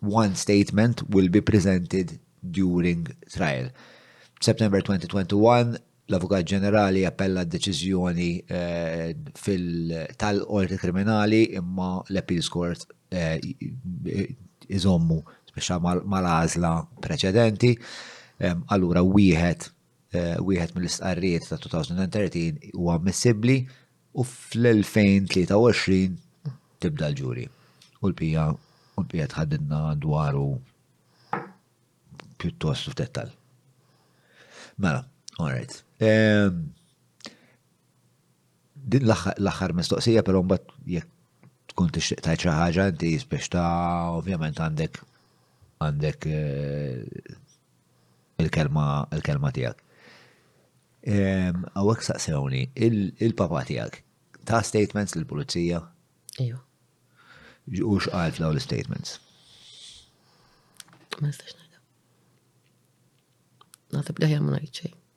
one statement will be presented during trial. September 2021, l-Avukat Ġenerali appella d-deċiżjoni eh, tal-Qorti Kriminali imma l-Appeals Court eh, iżommu speċa mal-għażla preċedenti. Allura wieħed wieħed mill-istqarrijiet ta' 2013 huwa ammissibbli u fl-2023 tibda l-ġuri. U l-pija u l-pija tħaddidna dwaru pjuttost f'dettal. Mela, alright. Ehm, din l-aħħar mistoqsija però mbagħad jekk tkun tixtieq tajt xi ħaġa inti jispex ta' ovvjament għandek għandek eh, il-kelma il-kelma tiegħek. Għawek saqsewni, il-papa tiegħek ta' statements lill-pulizija? Ejju. U x'qal fl l-statements? Ma nistax ngħidha. Naħseb li ħjar ma ngħid xejn.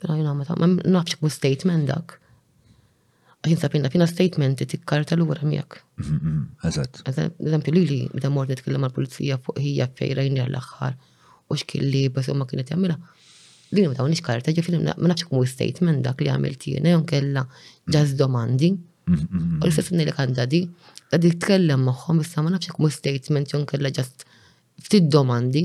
Jina ma nafx kun statement dak. Għaxin sapinna fina statement tikkarta l-ura miegħek. Eżatt. Eżempju li li meta mort nitkellem mal-pulizija fuq hija fejra jini l-aħħar u xkien li bas ma kienet jagħmilha. Li meta nix karta ġifieri ma nafx kun statement dak li għamilt jiena jew kella ġaz domandi. U l-istess li kanda di, għadi tkellem magħhom issa ma nafx kun statement jew kella ġast ftit domandi.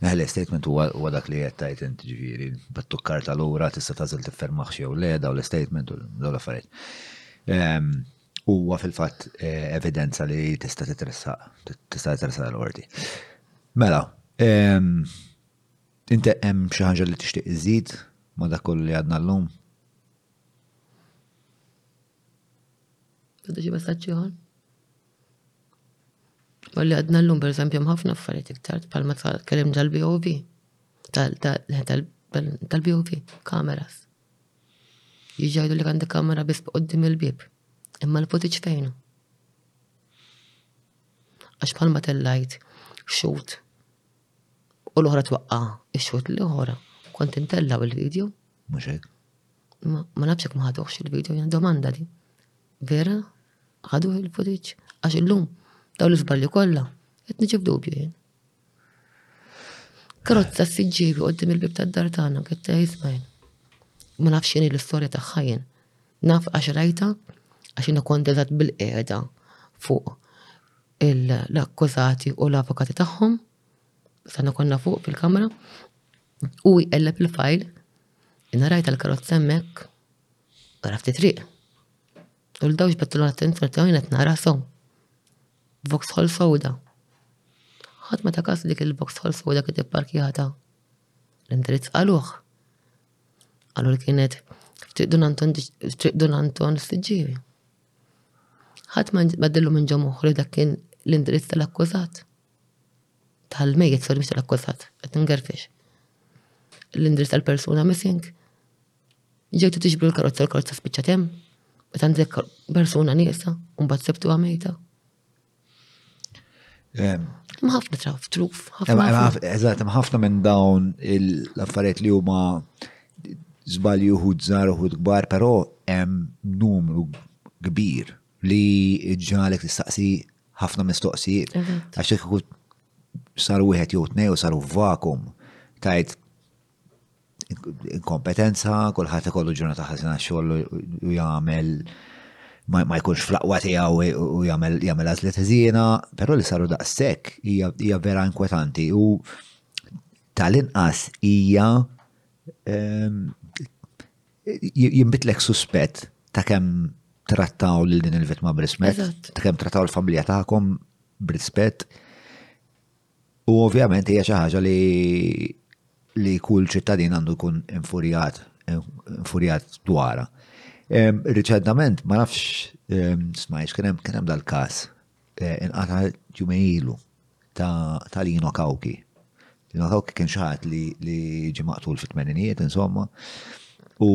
L-aħli statement huwa dak li qed tgħid int ġifieri, bit-tukkar tal-ura tista' tagħżel tiffermax jew le daw l-statement u daw l-affarijiet. Ehm, huwa fil-fatt eh, evidenza li tista' titressaq, tista' titressaq l-qorti. Mela, ehm, inti hemm xi ħaġa li tixtieq iżid ma' dak kollu li għadna llum? Għadu xi messaġġ ieħor? U li għadna l-lum, per eżempju, ħafna affarijiet iktar, palma tal-kelim tal-BOV, tal-BOV, kameras. Jġajdu li għandi kamera bis qoddim il-bib, imma l-footage fejnu. Għax palma tellajt, xut, u l-oħra twaqqa, xut l-oħra, kont intellaw il-video. Muxek. Ma nafx jekk ma ħaduhx il-video, jien domanda di. Vera, ħaduh il-footage, għax illum daw l-iżbalji kollha, qed niġi f'dubju jien. Karozza s-siġġiebi qoddim il-bib tad-dar tagħna kif ta' jismajn. Ma nafx jien l-istorja tagħha jien. Naf għax rajta għax jiena kont eżatt bil-qiegħda fuq l-akkużati u l-avukati tagħhom. Sanna konna fuq fil-kamra. U jqelleb il-fajl Jina rajt il-karozza hemmhekk wara ftit triq. U l dawx bettu l-attenzjoni qed nara sew. Vauxhall sewda. Ħadd ma ta' kas dik il-Vauxhall sewda kienet ipparkjata. L-indirizz qaluh. Qalu li kienet f'triq Dun Anton Siġġievi. Ħadd ma badillu minn ġo moħħu li dak kien l-indirizz tal-akkużat. tal-mejjet, sorry, mux tal-akkużat, għet ngerfix. L-indirizz tal-persuna missing, ġejtu tiġbru l-karozza l-karozza spiċċa tem, u għandek persuna nisa, un bat sebtu għamejta. Ma ħafna traf, truf, Eżat, ma ħafna minn dawn l-affarijiet li huma zbali uħud zar uħud gbar, pero hemm numru kbir li ġalek tistaqsi ħafna mistoqsijiet. Għax jekk ikun sar wieħed jew tnej u saru vakum tajt inkompetenza, kulħadd ikollu ġurnata ħażina xogħol u jagħmel ma jkunx flaqwa tiegħu u jagħmel jagħmel għażlet ħżiena, però li saru daqshekk hija vera inkwetanti u tal-inqas hija ehm, jinbitlek suspett ta' kemm trattaw lil din il-vittma b'rispett, ta' kemm trattaw il-familja tagħkom b'rispett. U ovvjament hija xi ħaġa li li kull ċittadin għandu jkun infurjat, infurjat dwara. Riċentament, ma nafx smajx, kien hemm dal-każ Eh, inqata ġumej ilu ta' Lino Kawki. Lino Kawki kien xaħat li ġi maqtul fit-tmeninijiet, insomma, u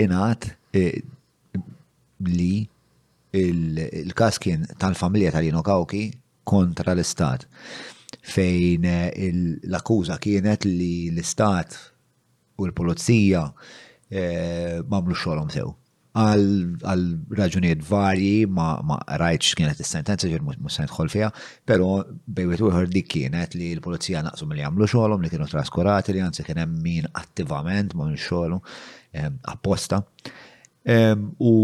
inqat eh, li il-kas kien tal-familja ta' Lino Kawki kontra l-istat fejn eh, l-akkuża kienet li l-istat u l-pulizija mamlu xolom sew. għal raġunijiet varji ma rajtx x'kienet is-sentenza ġiet mhux se nidħol fiha, però bejn wieħed ieħor dik kienet li l-pulizija naqsu milli jagħmlu xogħolhom li kienu traskurati li anzi kien hemm min attivament ma' xogħlu ehm, apposta. Ehm, u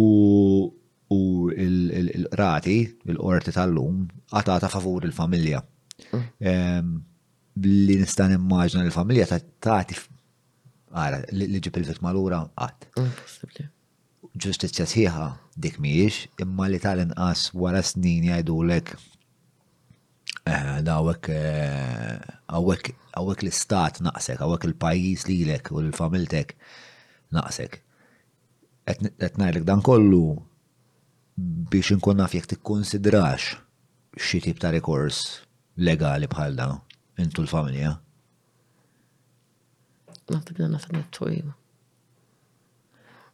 u l-rati, l-qorti tal-lum, għatata favur il-familja. Mm. Ehm, li nista' nimmaġna l-familja tagħti Ara, li li ġib il-vittma lura qatt. Impossibbli. Ġustizzja sħiħa dik mhijiex, imma li tal-inqas wara snin jgħidulek eh, dawek eh, hawnhekk hawnhekk l-istat naqsek, hawnhekk il-pajjiż lilek u l-familtek naqsek. Qed n- qed ngħidlek dan kollu biex inkun naf jekk tikkonsidrax xi tip ta' rikors legali bħal dan intu l-familja. Naħseb li għandna fadal twejba.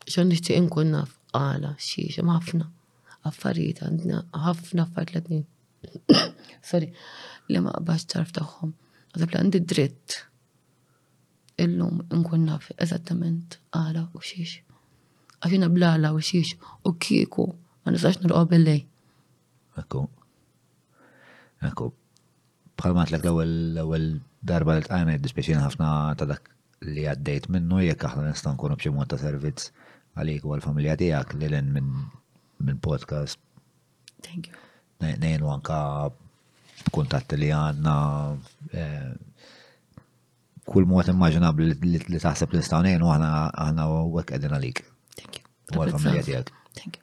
Xan nixtieq inkun naf għala xiex hemm ħafna affarijiet għandna ħafna affarijiet l-għadin. Sorry, li ma qbax tarf tagħhom. Naħseb li għandi dritt illum nkun naf eżattament għala u xiex. Għaxina blala u xiex u kieku ma nistax nilqgħu billej. Ekku. Ekku. Bħalma għatlek l-ewwel darba li tqajmet dispjaċina ħafna ta' dak li għaddejt minnu jekk aħna nistgħu nkunu b'xi mod ta' servizz għalik u għall-familja tiegħek li l minn min podcast. Thank you. Nejnu anka b'kuntatti li għandna eh, kull mod immaġinabli li taħseb li nistgħu ngħinu aħna aħna hekk qegħdin għalik. Thank you. U għall-familja tiegħek. Thank you.